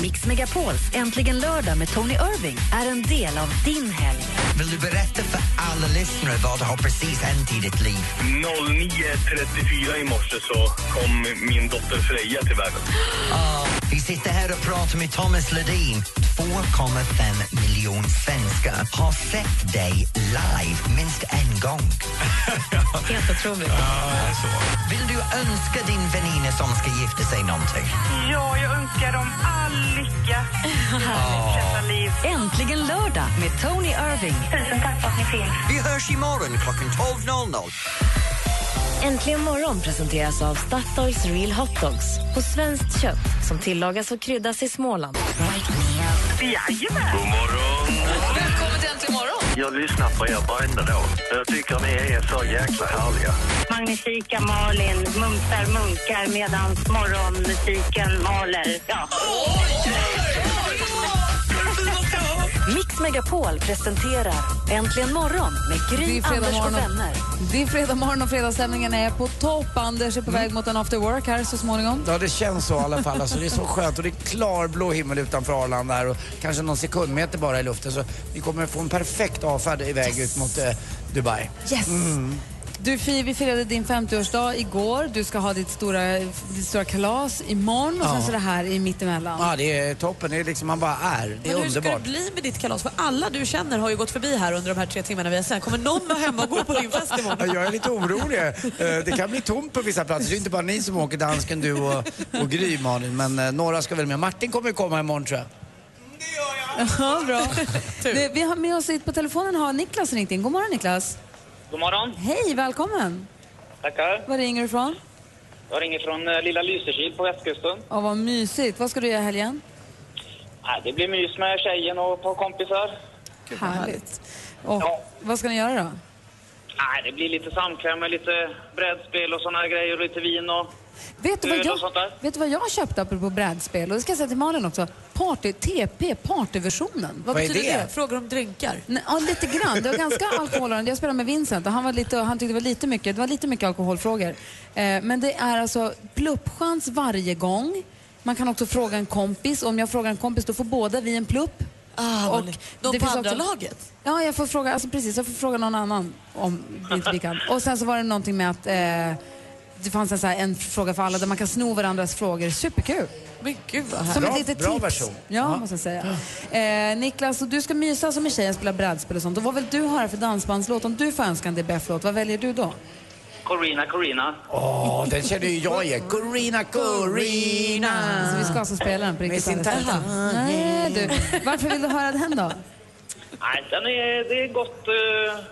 Mix Megapols Äntligen lördag med Tony Irving är en del av din helg. Vill du berätta för alla lyssnare vad har precis hänt i ditt liv? 09.34 i morse så kom min dotter Freja till världen. Ah, vi sitter här och pratar med Thomas Ledin. 2,5 miljoner svenskar har sett dig live minst en gång. <laughs> Helt otroligt. Vill du önska din väninna som ska gifta sig någonting? Ja, jag önskar dem all lycka <laughs> liv. Äntligen lördag med Tony Irving. Tusen tack för att ni finns. Vi hörs imorgon klockan 12.00. Äntligen morgon presenteras av Statoils Real Hot Dogs på svenskt kött som tillagas och kryddas i Småland. Jajamän! God morgon! Välkommen till Äntligen morgon! Jag lyssnar på er varenda dag. Jag tycker ni är så jäkla härliga. Magnifika Malin mumsar munkar medan morgonmusiken maler. Ja. Mix Megapol presenterar Äntligen morgon med Gry, Anders och vänner. Det är fredag morgon och fredagsstämningen är på topp. Anders är på väg mot en after work här så småningom. Ja, det känns så i alla fall. Alltså, det är så skönt och det är klarblå himmel utanför Arlanda här och kanske någon sekundmeter bara i luften. Så vi kommer få en perfekt avfärd iväg ut mot eh, Dubai. Yes! Du, vi firade din 50-årsdag igår. Du ska ha ditt stora, ditt stora kalas imorgon och sen Ja. så det här i mittemellan. Ja, det är toppen. Det är liksom man bara är. Det är Men hur ska det bli med ditt kalas? För alla du känner har ju gått förbi här under de här tre timmarna vi har sänt. Kommer någon vara hemma och gå på din fest Ja, imorgon? jag är lite orolig. Eh, Det kan bli tomt på vissa platser. Det är inte bara ni som åker, dansken, du och, och Gry, Malin. Men eh, några ska väl med. Martin kommer ju komma imorgon tror jag. Ja, bra. <laughs> Det, vi har med oss på telefonen har Niklas ringt in. God morgon Niklas. God morgon. Hej, välkommen. Tackar. Var ringer du ifrån? Jag ringer från eh, lilla Lysekil på västkusten. Ja, vad mysigt. Vad ska du göra i helgen? Nej, det blir mys med tjejen och ett par kompisar. Härligt. Och vad ska ni göra då? Nej, det blir lite samkväm med lite brädspel och såna här grejer och lite vin och Vet du, vad öl jag, och sånt där. vet du vad jag har köpt apropå brädspel? Och det ska jag säga till Malin också. Party, TP, partyversionen. Vad betyder det? Frågar om drinkar? Nej, ja, lite grann. Det var ganska <laughs> alkoholhaltigt. Jag spelade med Vincent och han, var lite, han tyckte det var lite mycket, det var lite mycket alkoholfrågor. Eh, men det är alltså pluppchans varje gång. Man kan också fråga en kompis. Om jag frågar en kompis då får båda vi en plupp. Ah, och Någon det på andra också- laget? Ja, jag får fråga, alltså precis, jag får fråga någon annan om inte vi kan. Och sen så var det någonting med att eh, det fanns en, så här, en fråga för alla där man kan sno varandras frågor. Superkul! Men gud vad Som Bra- ett litet bra tips. version. Ja, måste jag säga. Eh, Niklas, och du ska mysa som en tjej och spela brädspel och sånt. Och vad vill du höra för dansbandslåt? Om du får önska en DBF-låt, vad väljer du då? Corina, Corina. Åh, den känner ju jag igen. Corina, Corina. Så vi ska alltså spela den på Med riktigt sin alldeles strax. tenta. Nej, du. Varför vill du höra den då? Nej, den är, det är gott... eh,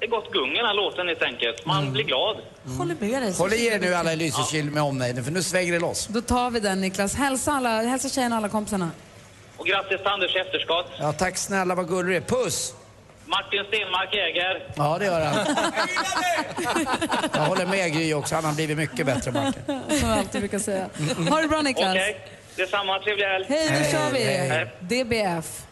det är gott gung den här låten helt enkelt. Man Mm. blir glad. Håller med dig. Håll i er nu alla i Lysekil med omnejden för nu svänger det loss. Då tar vi den Niklas. Hälsa, alla, hälsa tjejerna och alla kompisarna. Och grattis till Anders efterskott. Ja, tack snälla vad gullig du är. Puss! Martin Stenmark äger. Ja, det gör han. <laughs> Jag håller med Gry också. Han har blivit mycket bättre, Martin. Som jag alltid brukar säga. Ha det bra Niklas. Okej, detsamma. Trevlig helg. Hej, nu kör vi! Hej. DBF.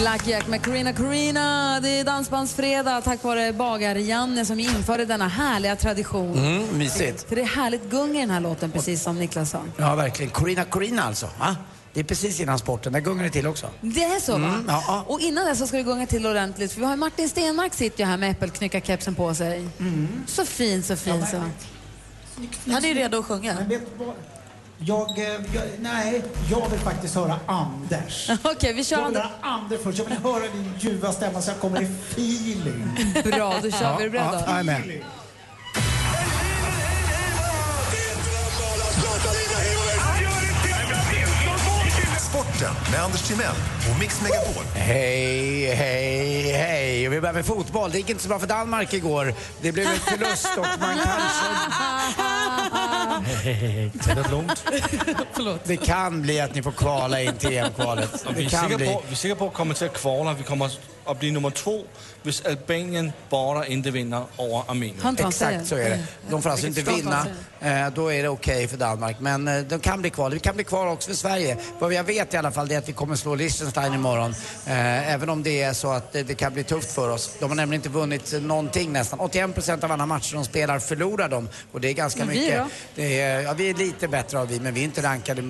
Black Jack med Carina Carina. Det är dansbandsfredag tack vare bagar-Janne som införde denna härliga tradition. Mm, mysigt. För det är härligt gung i den här låten, precis som Niklas sa. Ja, verkligen. Corina Corina alltså. Va? Det är precis innan sporten. Där gungar det till också. Det är så va? Mm, ja, ja. Och innan det så ska det gunga till ordentligt. För vi har ju Martin Stenmark sitter ju här med äppelknyckarkepsen på sig. Så fin, så fin så. Han är redo att sjunga. Jag, eh, jag, nej, jag vill faktiskt höra Anders. <laughs> Okej, vi kör Jag vill Anders. höra Anders först. Jag vill höra din ljuva stämma så jag kommer i feeling. <laughs> Bra, då kör vi. Är du beredd? Ja, jag är med. Sporten med Anders Timell och Mix Megapol. Hej, hej, hej. Vi börjar med fotboll. Det gick inte så bra för Danmark igår. Det blev en förlust och man kanske... <laughs> Hej, hej, hej. Tag det lugnt. <laughs> Det kan bli att ni får kvala in till EM-kvalet. Vi Det är, kan sikre bli. på, vi är sikre på att komma till att kvala. Vi kommer att bli nummer två om Albanien bara inte vinner över Armenien. Exakt så är det. De får alltså inte vinna. Eh, då är det okej för Danmark. Men eh, de kan bli kvar. Vi kan bli kvar också för Sverige. Vad jag vet i alla fall det är att vi kommer slå Liechtenstein imorgon. Eh, även om det är så att det, det kan bli tufft för oss. De har nämligen inte vunnit någonting nästan. 81 procent av alla matcher de spelar förlorar de. Och det är ganska Men vi mycket. då? Det är, ja, vi är lite bättre av vi, men vi är inte rankade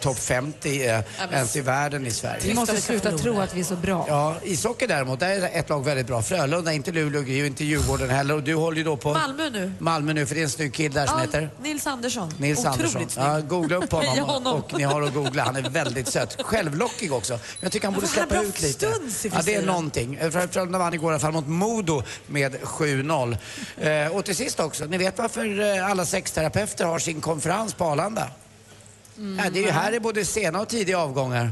topp 50 eh, men- ens i världen i Sverige. Vi måste sluta tro att vi är så bra. Ja, ishockey däremot, där är ett lag väldigt bra. Frölunda, inte Luleå, inte Djurgården heller. Och du håller ju då på Malmö nu. Malmö nu, för det är en snygg kille där som heter Nils Andersson. Nils Otroligt Andersson. snygg. Ja, googla upp <laughs> honom, Heja och, honom. och ni har att googla. Han är väldigt söt. Självlockig också. Jag tycker han borde släppa bra ut lite. Ja, det är någonting. Frö- Frölunda vann igår i alla fall mot Modo med 7-0. Eh, och till sist också, ni vet varför eh, alla sexterapeuter har sin konferens på Arlanda? Mm. Ja, det är ju här är både sena och tidiga avgångar.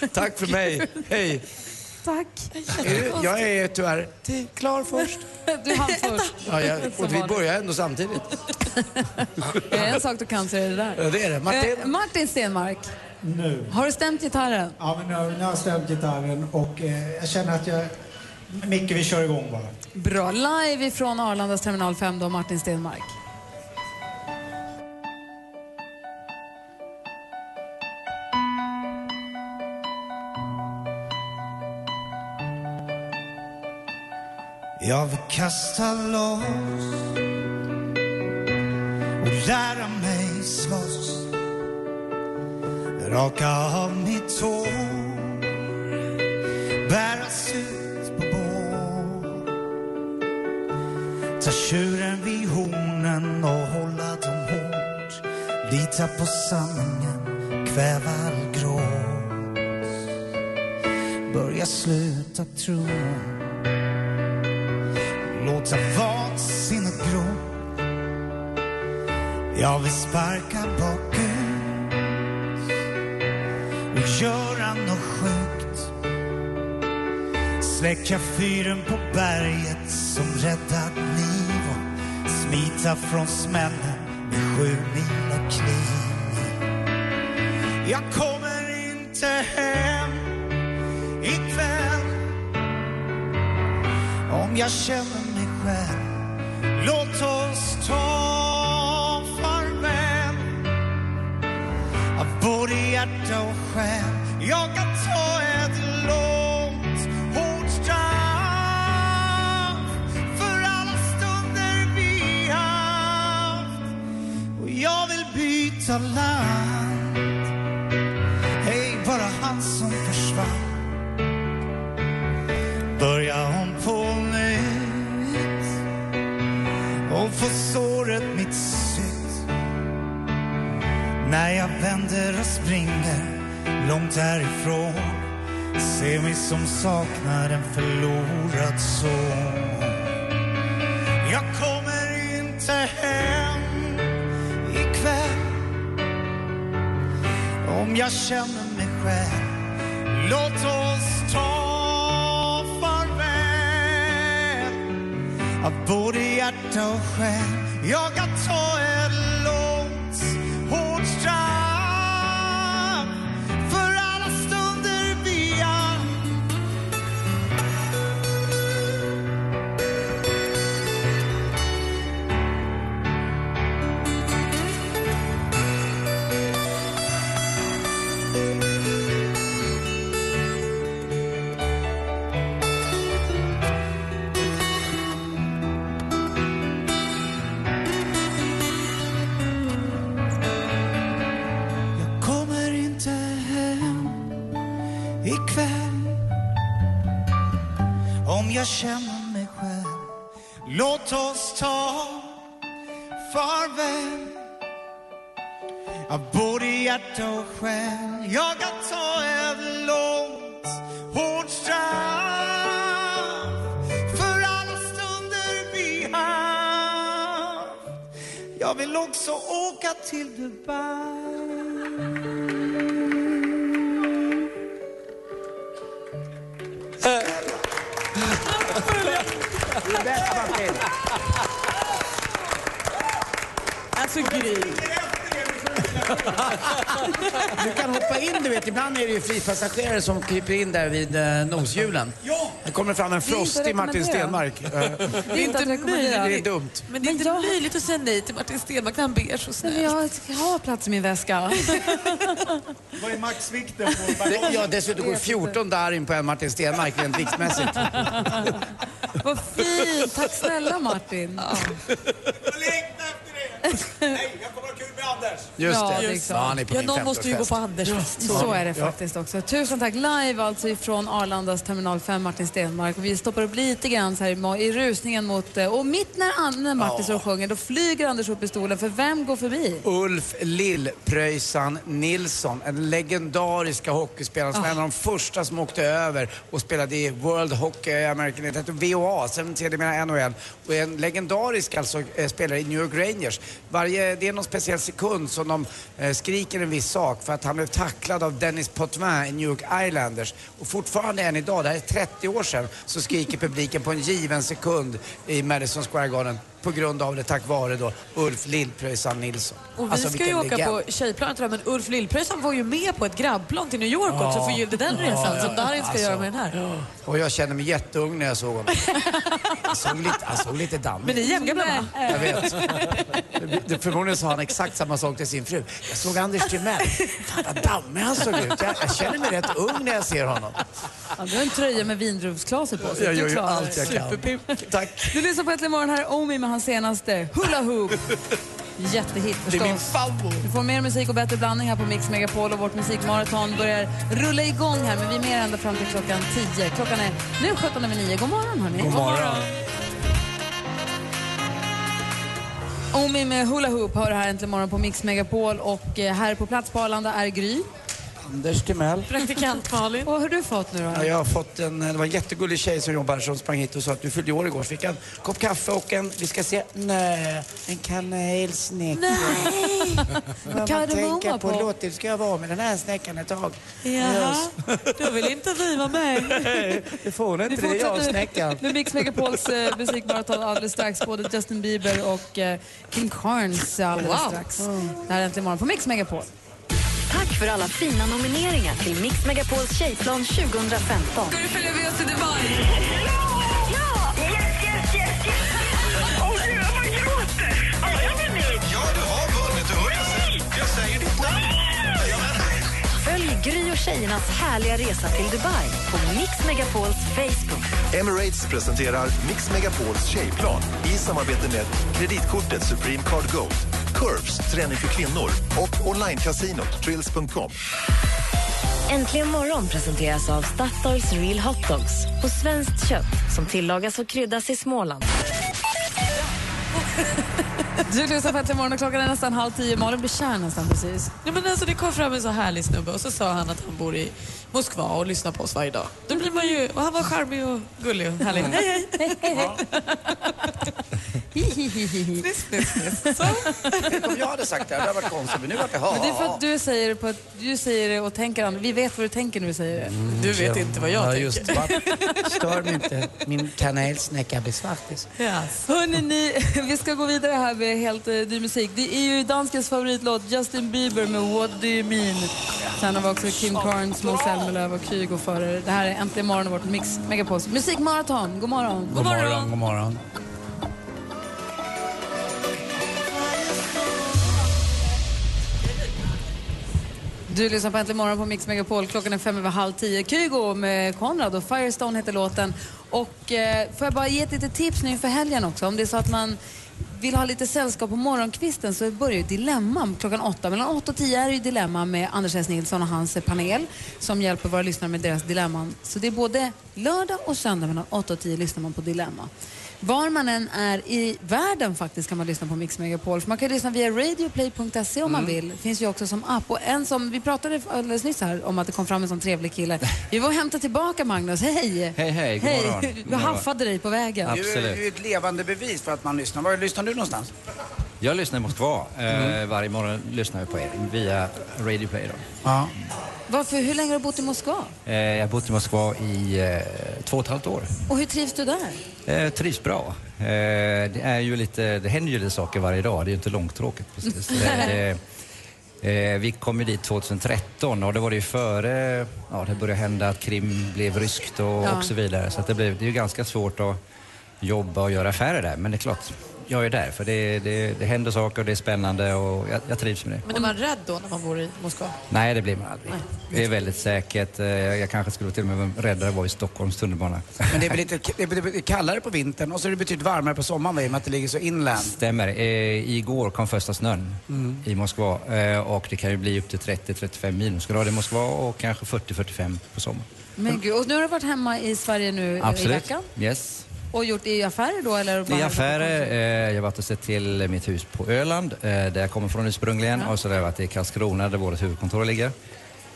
<laughs> Tack för mig. Hej. Tack. Är jag är tyvärr till- klar först. <laughs> Du hann först. Ja, jag, och vi börjar ändå samtidigt. <laughs> Det är en sak du kan så är det där. Ja, det är det. Martin? Eh, Martin Stenmark, Nu. har du stämt gitarren? Ja, men nu, nu har jag stämt gitarren och eh, jag känner att jag... Micke, vi kör igång bara. Bra. Live ifrån Arlandas terminal 5 då, Martin Stenmark. Jag vill kasta loss och lära mig slåss. Raka av mitt hår, bäras ut på bår. Ta tjuren vid hornen och hålla dem hårt. Lita på sanningen, kväva all gråt. Börja sluta tro låta vansinnigt gro. Jag vill sparka bakut och göra något sjukt. Släcka fyren på berget som räddat liv och smita från smällen med sju mila kniv. Jag kommer inte hem ikväll om jag känner hjärta och långt härifrån se mig som saknar en förlorad son. Jag kommer inte hem ikväll om jag känner mig själv. Låt oss ta farväl av både hjärta och själ. Jag kan ta ett Av både hjärta och själ Jag kan ta ett långt, hårt straff För alla stunder vi haft Jag vill också åka till Dubai är. Alltså Gry. Du kan hoppa in, du vet. Ibland är det ju fripassagerare som kryper in där vid eh, noshjulen. Ja. Det kommer fram en Det inte frostig Martin. Stenmark. Eh, Det är inte att rekommendera. Det är dumt. Men det är inte möjligt att säga nej till Martin Stenmarck när han ber så snällt. jag har plats i min väska. <laughs> Vad är maxvikten på Det, ja, dessutom går 14 där in på en Martin Stenmark rent viktmässigt. <laughs> Vad fint! Tack snälla Martin. Nej, jag kommer ha kul med Anders. Just Ja, det. klart. Ja, han är på Ja, min någon måste ju gå 50-årsfest. på Anders fest. Så är det Ja. faktiskt också. Tusen tack. Live alltså ifrån Arlandas terminal 5, Martin Stenmark. Vi stoppar upp lite grann så här i rusningen mot... eh, Och mitt när, Martin står och sjunger, då flyger Anders upp i stolen. För vem går förbi? Ulf Lill-Pröjsan Nilsson, en legendariska hockeyspelare som var en av de första som åkte över och spelade i World Hockey American, det hette VOA, sen sedermera NHL. Och en legendarisk alltså, eh, spelare i New York Rangers. Varje, det är någon speciell sekund som de eh, skriker en viss sak för att han blev tacklad av Dennis Potvin i New York Islanders. Och fortfarande än idag, det här är 30 år sedan, så skriker publiken på en given sekund i Madison Square Garden på grund av det, tack vare då Ulf Lill-Pröjsan Nilsson. Och vi Alltså, ska ju åka legend. på tjejplanet jag, men Ulf Lillpröjsson var ju med på ett grabbplan till New York Ja. också förgyllde den Ja, resan ja, som Darin ska alltså. göra med den här. Och jag kände mig jätteung när jag såg honom. Han såg lite, han såg lite dammig Men ni är jämngamla va? Jag vet. Förmodligen sa han exakt samma sak till sin fru. Jag såg Anders Timell. Fan vad dammig han såg ut. Jag, jag känner mig rätt ung när jag ser honom. Ja, du har en tröja med vindruvsglaser på. Så Jag gör ju allt jag kan. Tack. Du lyssnar på Äntligen morgon. Här är Omi med hans senaste Hula Hoop. <laughs> Jättehit Det är min förstås. favorit. Du får mer musik och bättre blandning här på Mix Megapol och vårt musikmaraton börjar rulla igång här men vi är med ända fram till klockan 10. Klockan är nu 17 över 9. God morgon hörni. God morgon. Omi med Hula Hoop hör här äntligen morgon på Mix Megapol och eh, här på plats på Arlanda är Gry. Anders Timell. Praktikant Malin. Och hur har du fått nu då? Ja, jag har fått en, det var en jättegullig tjej som jobbar som sprang hit och sa att du fyllde år igår. Så fick jag en kopp kaffe och en, vi ska se, nej, en kanelsnäcka. Nej! Vad man Kardemumma tänker på. på. Låt det ska jag vara med den här snäckan ett tag. Jaha, då vill inte vi vara med. Det får hon inte, det är jag och snäckan. med Mix Megapols eh, musikmaraton alldeles strax. Både Justin Bieber och eh, King Carnes alldeles Wow. strax. Det här är Äntligen morgon på Mix Megapol. För alla fina nomineringar till Mix Megapols tjejplan 2015. Nu följer vi oss till Dubai? Gry och tjejernas härliga resa till Dubai på Mix Megapols Facebook. Emirates presenterar Mix Megapols tjejplan i samarbete med kreditkortet Supreme Card Gold, Curves, träning för kvinnor och onlinecasinot Trills.com. Äntligen morgon presenteras av Statoils Real Hot Dogs på svenskt kött som tillagas och kryddas i Småland. Du lyssnar på Äntligen morgon och klockan är nästan halv tio. Malin blir kär nästan precis. Nej, men alltså, det kom fram en så härlig snubbe och så sa han att han bor i Moskva och lyssnar på oss varje dag. Då blir man ju, och han var charmig och gullig och härlig. Hej, hej. <laughs> Tänk om jag hade sagt det, det hade varit konstigt. Men nu vart det ha. Men det är för att du säger det, på ett, du säger det och tänker annorlunda. Vi vet vad du tänker när du säger det. Du vet inte vad jag ja, tänker. Just? Stör mig inte. Min kanelsnäcka blir svartis. Hörrni, ni, <laughs> vi ska gå vidare här med helt uh, ny musik. Det är ju danskens favoritlåt Justin Bieber med What Do You Mean. Sen har vi också Kim Carnes, Måns Zelmerlöw och Kygo före. Det här är Äntligen morgon och vårt Mix Megapols musikmaraton. God morgon. God morgon, god morgon. Du lyssnar på Äntligen morgon på Mix Megapol. Klockan är fem över halv tio. Kygo med Konrad och Firestone heter låten. Och eh, får jag bara ge ett litet tips nu inför helgen också. Om det är så att man vill ha lite sällskap på morgonkvisten så börjar ju Dilemma klockan åtta. Mellan åtta och tio är det ju Dilemma med Anders S. Nilsson och hans panel som hjälper våra lyssnare med deras dilemman. Så det är både lördag och söndag mellan åtta och tio lyssnar man på Dilemma. Var man än är i världen faktiskt kan man lyssna på Mix Megapol. För man kan ju lyssna via radioplay.se om man Mm. vill. Det finns ju också som app. Och en som, vi pratade alldeles nyss här om att det kom fram en sån trevlig kille. Vi var och hämtade tillbaka Magnus. Hej! Hej, hej. God morgon. Hej! Vi haffade dig på vägen. Du är ju ett levande bevis för att man lyssnar. Var lyssnar du någonstans? Jag lyssnar i Moskva. Eh, varje morgon lyssnar jag på er via Radio Play. Då. Ja. Varför, hur länge har du bott i Moskva? Eh, jag har bott i Moskva i eh, två och ett halvt år. Och hur trivs du där? Eh, trivs bra. Eh, det, är ju lite, det händer ju lite saker varje dag. Det är ju inte långtråkigt precis. det, <laughs> det, eh, vi kom ju dit 2013 och det var det ju före ja, det började hända att Krim blev ryskt och, Ja. och så vidare. Så det, blev, det är ju ganska svårt att jobba och göra affärer där. Men det är klart, jag är där för det, det, det händer saker och det är spännande och jag, jag trivs med det. Men är man rädd då när man bor i Moskva? Nej, det blir man aldrig. Det är väldigt säkert. Eh, Jag kanske skulle till och med vara räddare att vara i Stockholms tunnelbana. Men det är väl lite det är kallare på vintern och så är det betydligt varmare på sommaren i och med att det ligger så inland. Stämmer. Eh, igår kom första snön Mm. i Moskva eh, och det kan ju bli upp till 30-35 minusgrader i Moskva och kanske 40-45 på sommaren. Men gud, och nu har du varit hemma i Sverige nu i Absolut. veckan Yes. Och gjort i affärer då eller? bara- I affärer, eh, jag har varit och sett till mitt hus på Öland, eh, där jag kommer från ursprungligen. Och så har jag varit i Karlskrona där vårt huvudkontor ligger.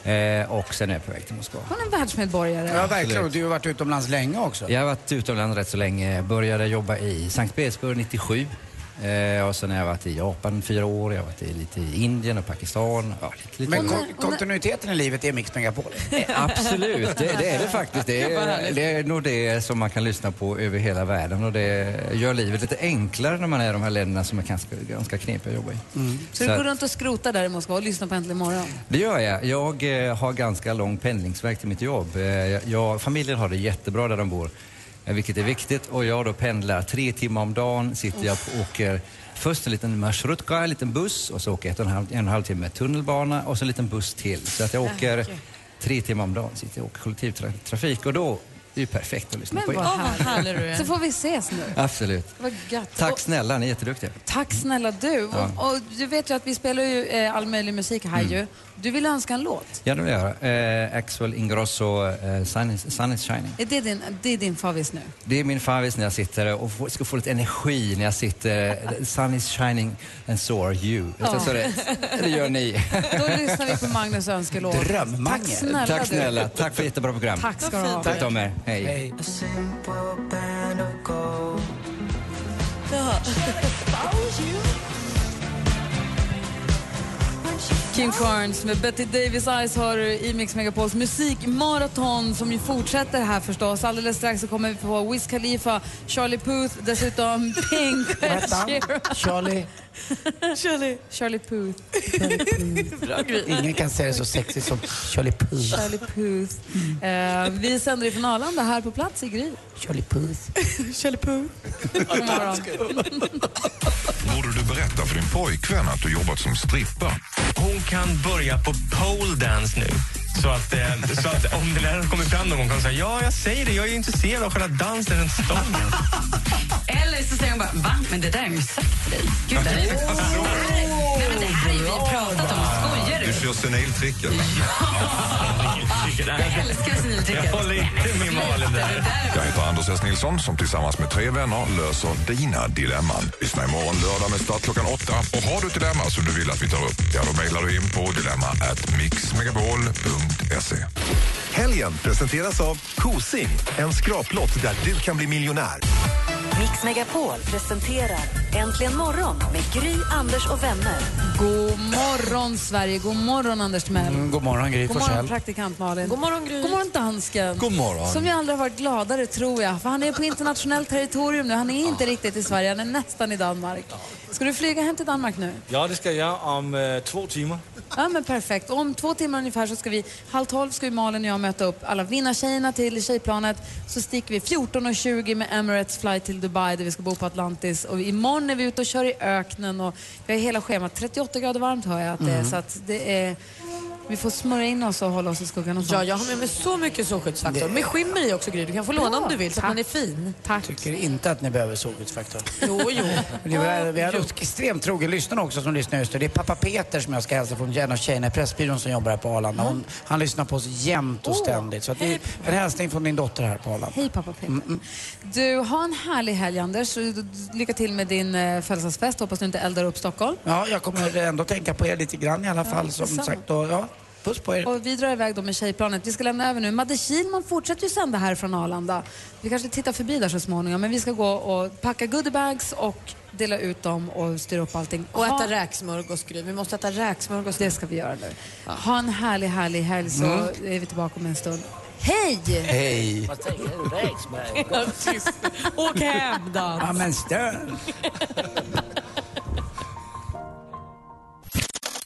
Eh, och sen är jag på väg till Moskva. Hon är en världsmedborgare. Ja, verkligen. Och du har varit utomlands länge också. Jag har varit utomlands rätt så länge. Började jobba i Sankt Petersburg 97. Eh, och sen har jag varit i Japan fyra år, jag har varit i, lite i Indien och Pakistan. Ja, lite, lite Men kon- kontinuiteten i livet är Mix Megapol. Absolut, det, det är det faktiskt. Det <laughs> är, det är nog det som man kan lyssna på över hela världen och det gör livet lite enklare när man är i de här länderna som är ganska, ganska knepiga att jobba i. Så du går runt och skrotar där i Moskva och lyssnar på Äntligen morgon? Det gör jag. Jag eh, har ganska lång pendlingsväg till mitt jobb. Eh, jag, familjen har det jättebra där de bor, eh, vilket är viktigt. Och jag då pendlar tre timmar om dagen, sitter jag och åker först en liten marshrutka, en liten buss och så åker jag en halv, en och en halv timme tunnelbana och så en liten buss till. Så att jag åker tre timmar om dagen, sitter jag och åker kollektivtrafik och då det är ju perfekt att lyssna Men på vad er. Så får vi ses nu. Absolut. Vad gött. Tack snälla, ni är jätteduktiga. tack snälla du. Ja. Och, och du vet ju att vi spelar ju eh, all möjlig musik här Mm. ju. Du vill önska en låt. Ja, det vill jag göra. Eh, Axel Ingrosso, eh, Sun, is, Sun is shining. Är det din, det är din favorit nu? Det är min favorit när jag sitter och får, ska få lite energi när jag sitter. Sun is shining and so are you. Ja. Så det, det gör ni. <laughs> Då lyssnar vi på Magnus önskelåt. Tack snälla Tack du. snälla. Tack för ett jättebra program. Tack ska du ha. Tack de er. Hej. Kim Carnes med Betty Davis Eyes har du i Mix Megapols musikmaraton som ju fortsätter här förstås. Alldeles strax så kommer vi få Wiz Khalifa, Charlie Puth, dessutom <laughs> Pink och Ed? Sheeran. Charlie? Charlie. Charlie Puth. Bra grej. Ingen kan säga det så sexigt som Charlie Puth. Charlie Puth. Eh, vi sänder ifrån Arlanda här på plats i Gry. Charlie Puth. <laughs> Charlie Puth. God morgon. Borde du berätta för din pojkvän att du jobbat som strippa? Hon kan börja på pole dance nu. Så att, eh, så att om det där kommer fram någon gång kan hon säga ja, jag säger det, jag är ju intresserad av själva dansen runt stången. <laughs> Eller så säger hon bara, va? Men det där har jag ju sagt till dig. Gud, det här är faktiskt <laughs> Nej, men det här har ju vi pratat om. Kör seniltricket. Jag älskar seniltricket. Jag håller inte med Malin där. Jag heter Anders S. Nilsson som tillsammans med tre vänner löser dina dilemman. Lyssna imorgon lördag med start klockan åtta. Och har du ett dilemma som du vill att vi tar upp, ja då mejlar du in på dilemma at mixmegapol.se. Helgen presenteras av Kosing, en skraplott där du kan bli miljonär. Mix Megapol presenterar Äntligen morgon med Gry, Anders och vänner. God morgon Sverige, god morgon Anders Timell. Mm, god morgon Gry God morgon praktikant Malin. God morgon Gry. God morgon dansken. God morgon. Som jag aldrig har varit gladare tror jag. För han är på internationellt territorium nu. Han är inte riktigt i Sverige, han är nästan i Danmark. Ska du flyga hem till Danmark nu? Ja, det ska jag om eh, två timmar. Ja men perfekt. Om två timmar ungefär så ska vi, halv tolv ska vi Malin och jag möta upp alla vinnartjejerna till tjejplanet. Så sticker vi 14.20 med Emirates flight till Dubai där vi ska bo på Atlantis. Och imorgon är vi ute och kör i öknen och vi har hela schemat. 38 grader varmt hör jag att det är. Mm. Så att det är Vi får smörja in oss och hålla oss i skuggan och sånt. Ja, jag har med mig så mycket solskyddsfaktor. Med skimmer i också Gry. Du kan få låna om du vill så att man är fin. Tack. tycker inte att ni behöver solskyddsfaktor. Jo, jo. Vi har, vi har extremt trogen lyssnare också som lyssnar just nu. Det är pappa Peter som jag ska hälsa från en av tjejerna i Pressbyrån som jobbar här på Arlanda. Hon, han lyssnar på oss jämt och ständigt. Så att det är en hälsning från din dotter här på Arlanda. Hej pappa Peter. Du, ha en härlig helg Anders. Lycka till med din eh, födelsedagsfest. Hoppas du inte eldar upp Stockholm. Ja, jag kommer ändå tänka på er lite grann i alla fall. Som detsamma. sagt, och, ja, puss på er. Och vi drar iväg då med tjejplanet. Vi ska lämna över nu. Madde Kihlman fortsätter ju sända här från Arlanda. Vi kanske tittar förbi där så småningom. Men vi ska gå och packa goodiebags och dela ut dem och styra upp allting. Och Ha- äta räksmörgås, Gry. Vi måste äta räksmörgås. Det ska vi göra nu. Ha en härlig, härlig helg så Mm. är vi tillbaka om en stund. Hej! Hej! <laughs> Ja, tyst. Åk hem då. Ja, men stör. <laughs>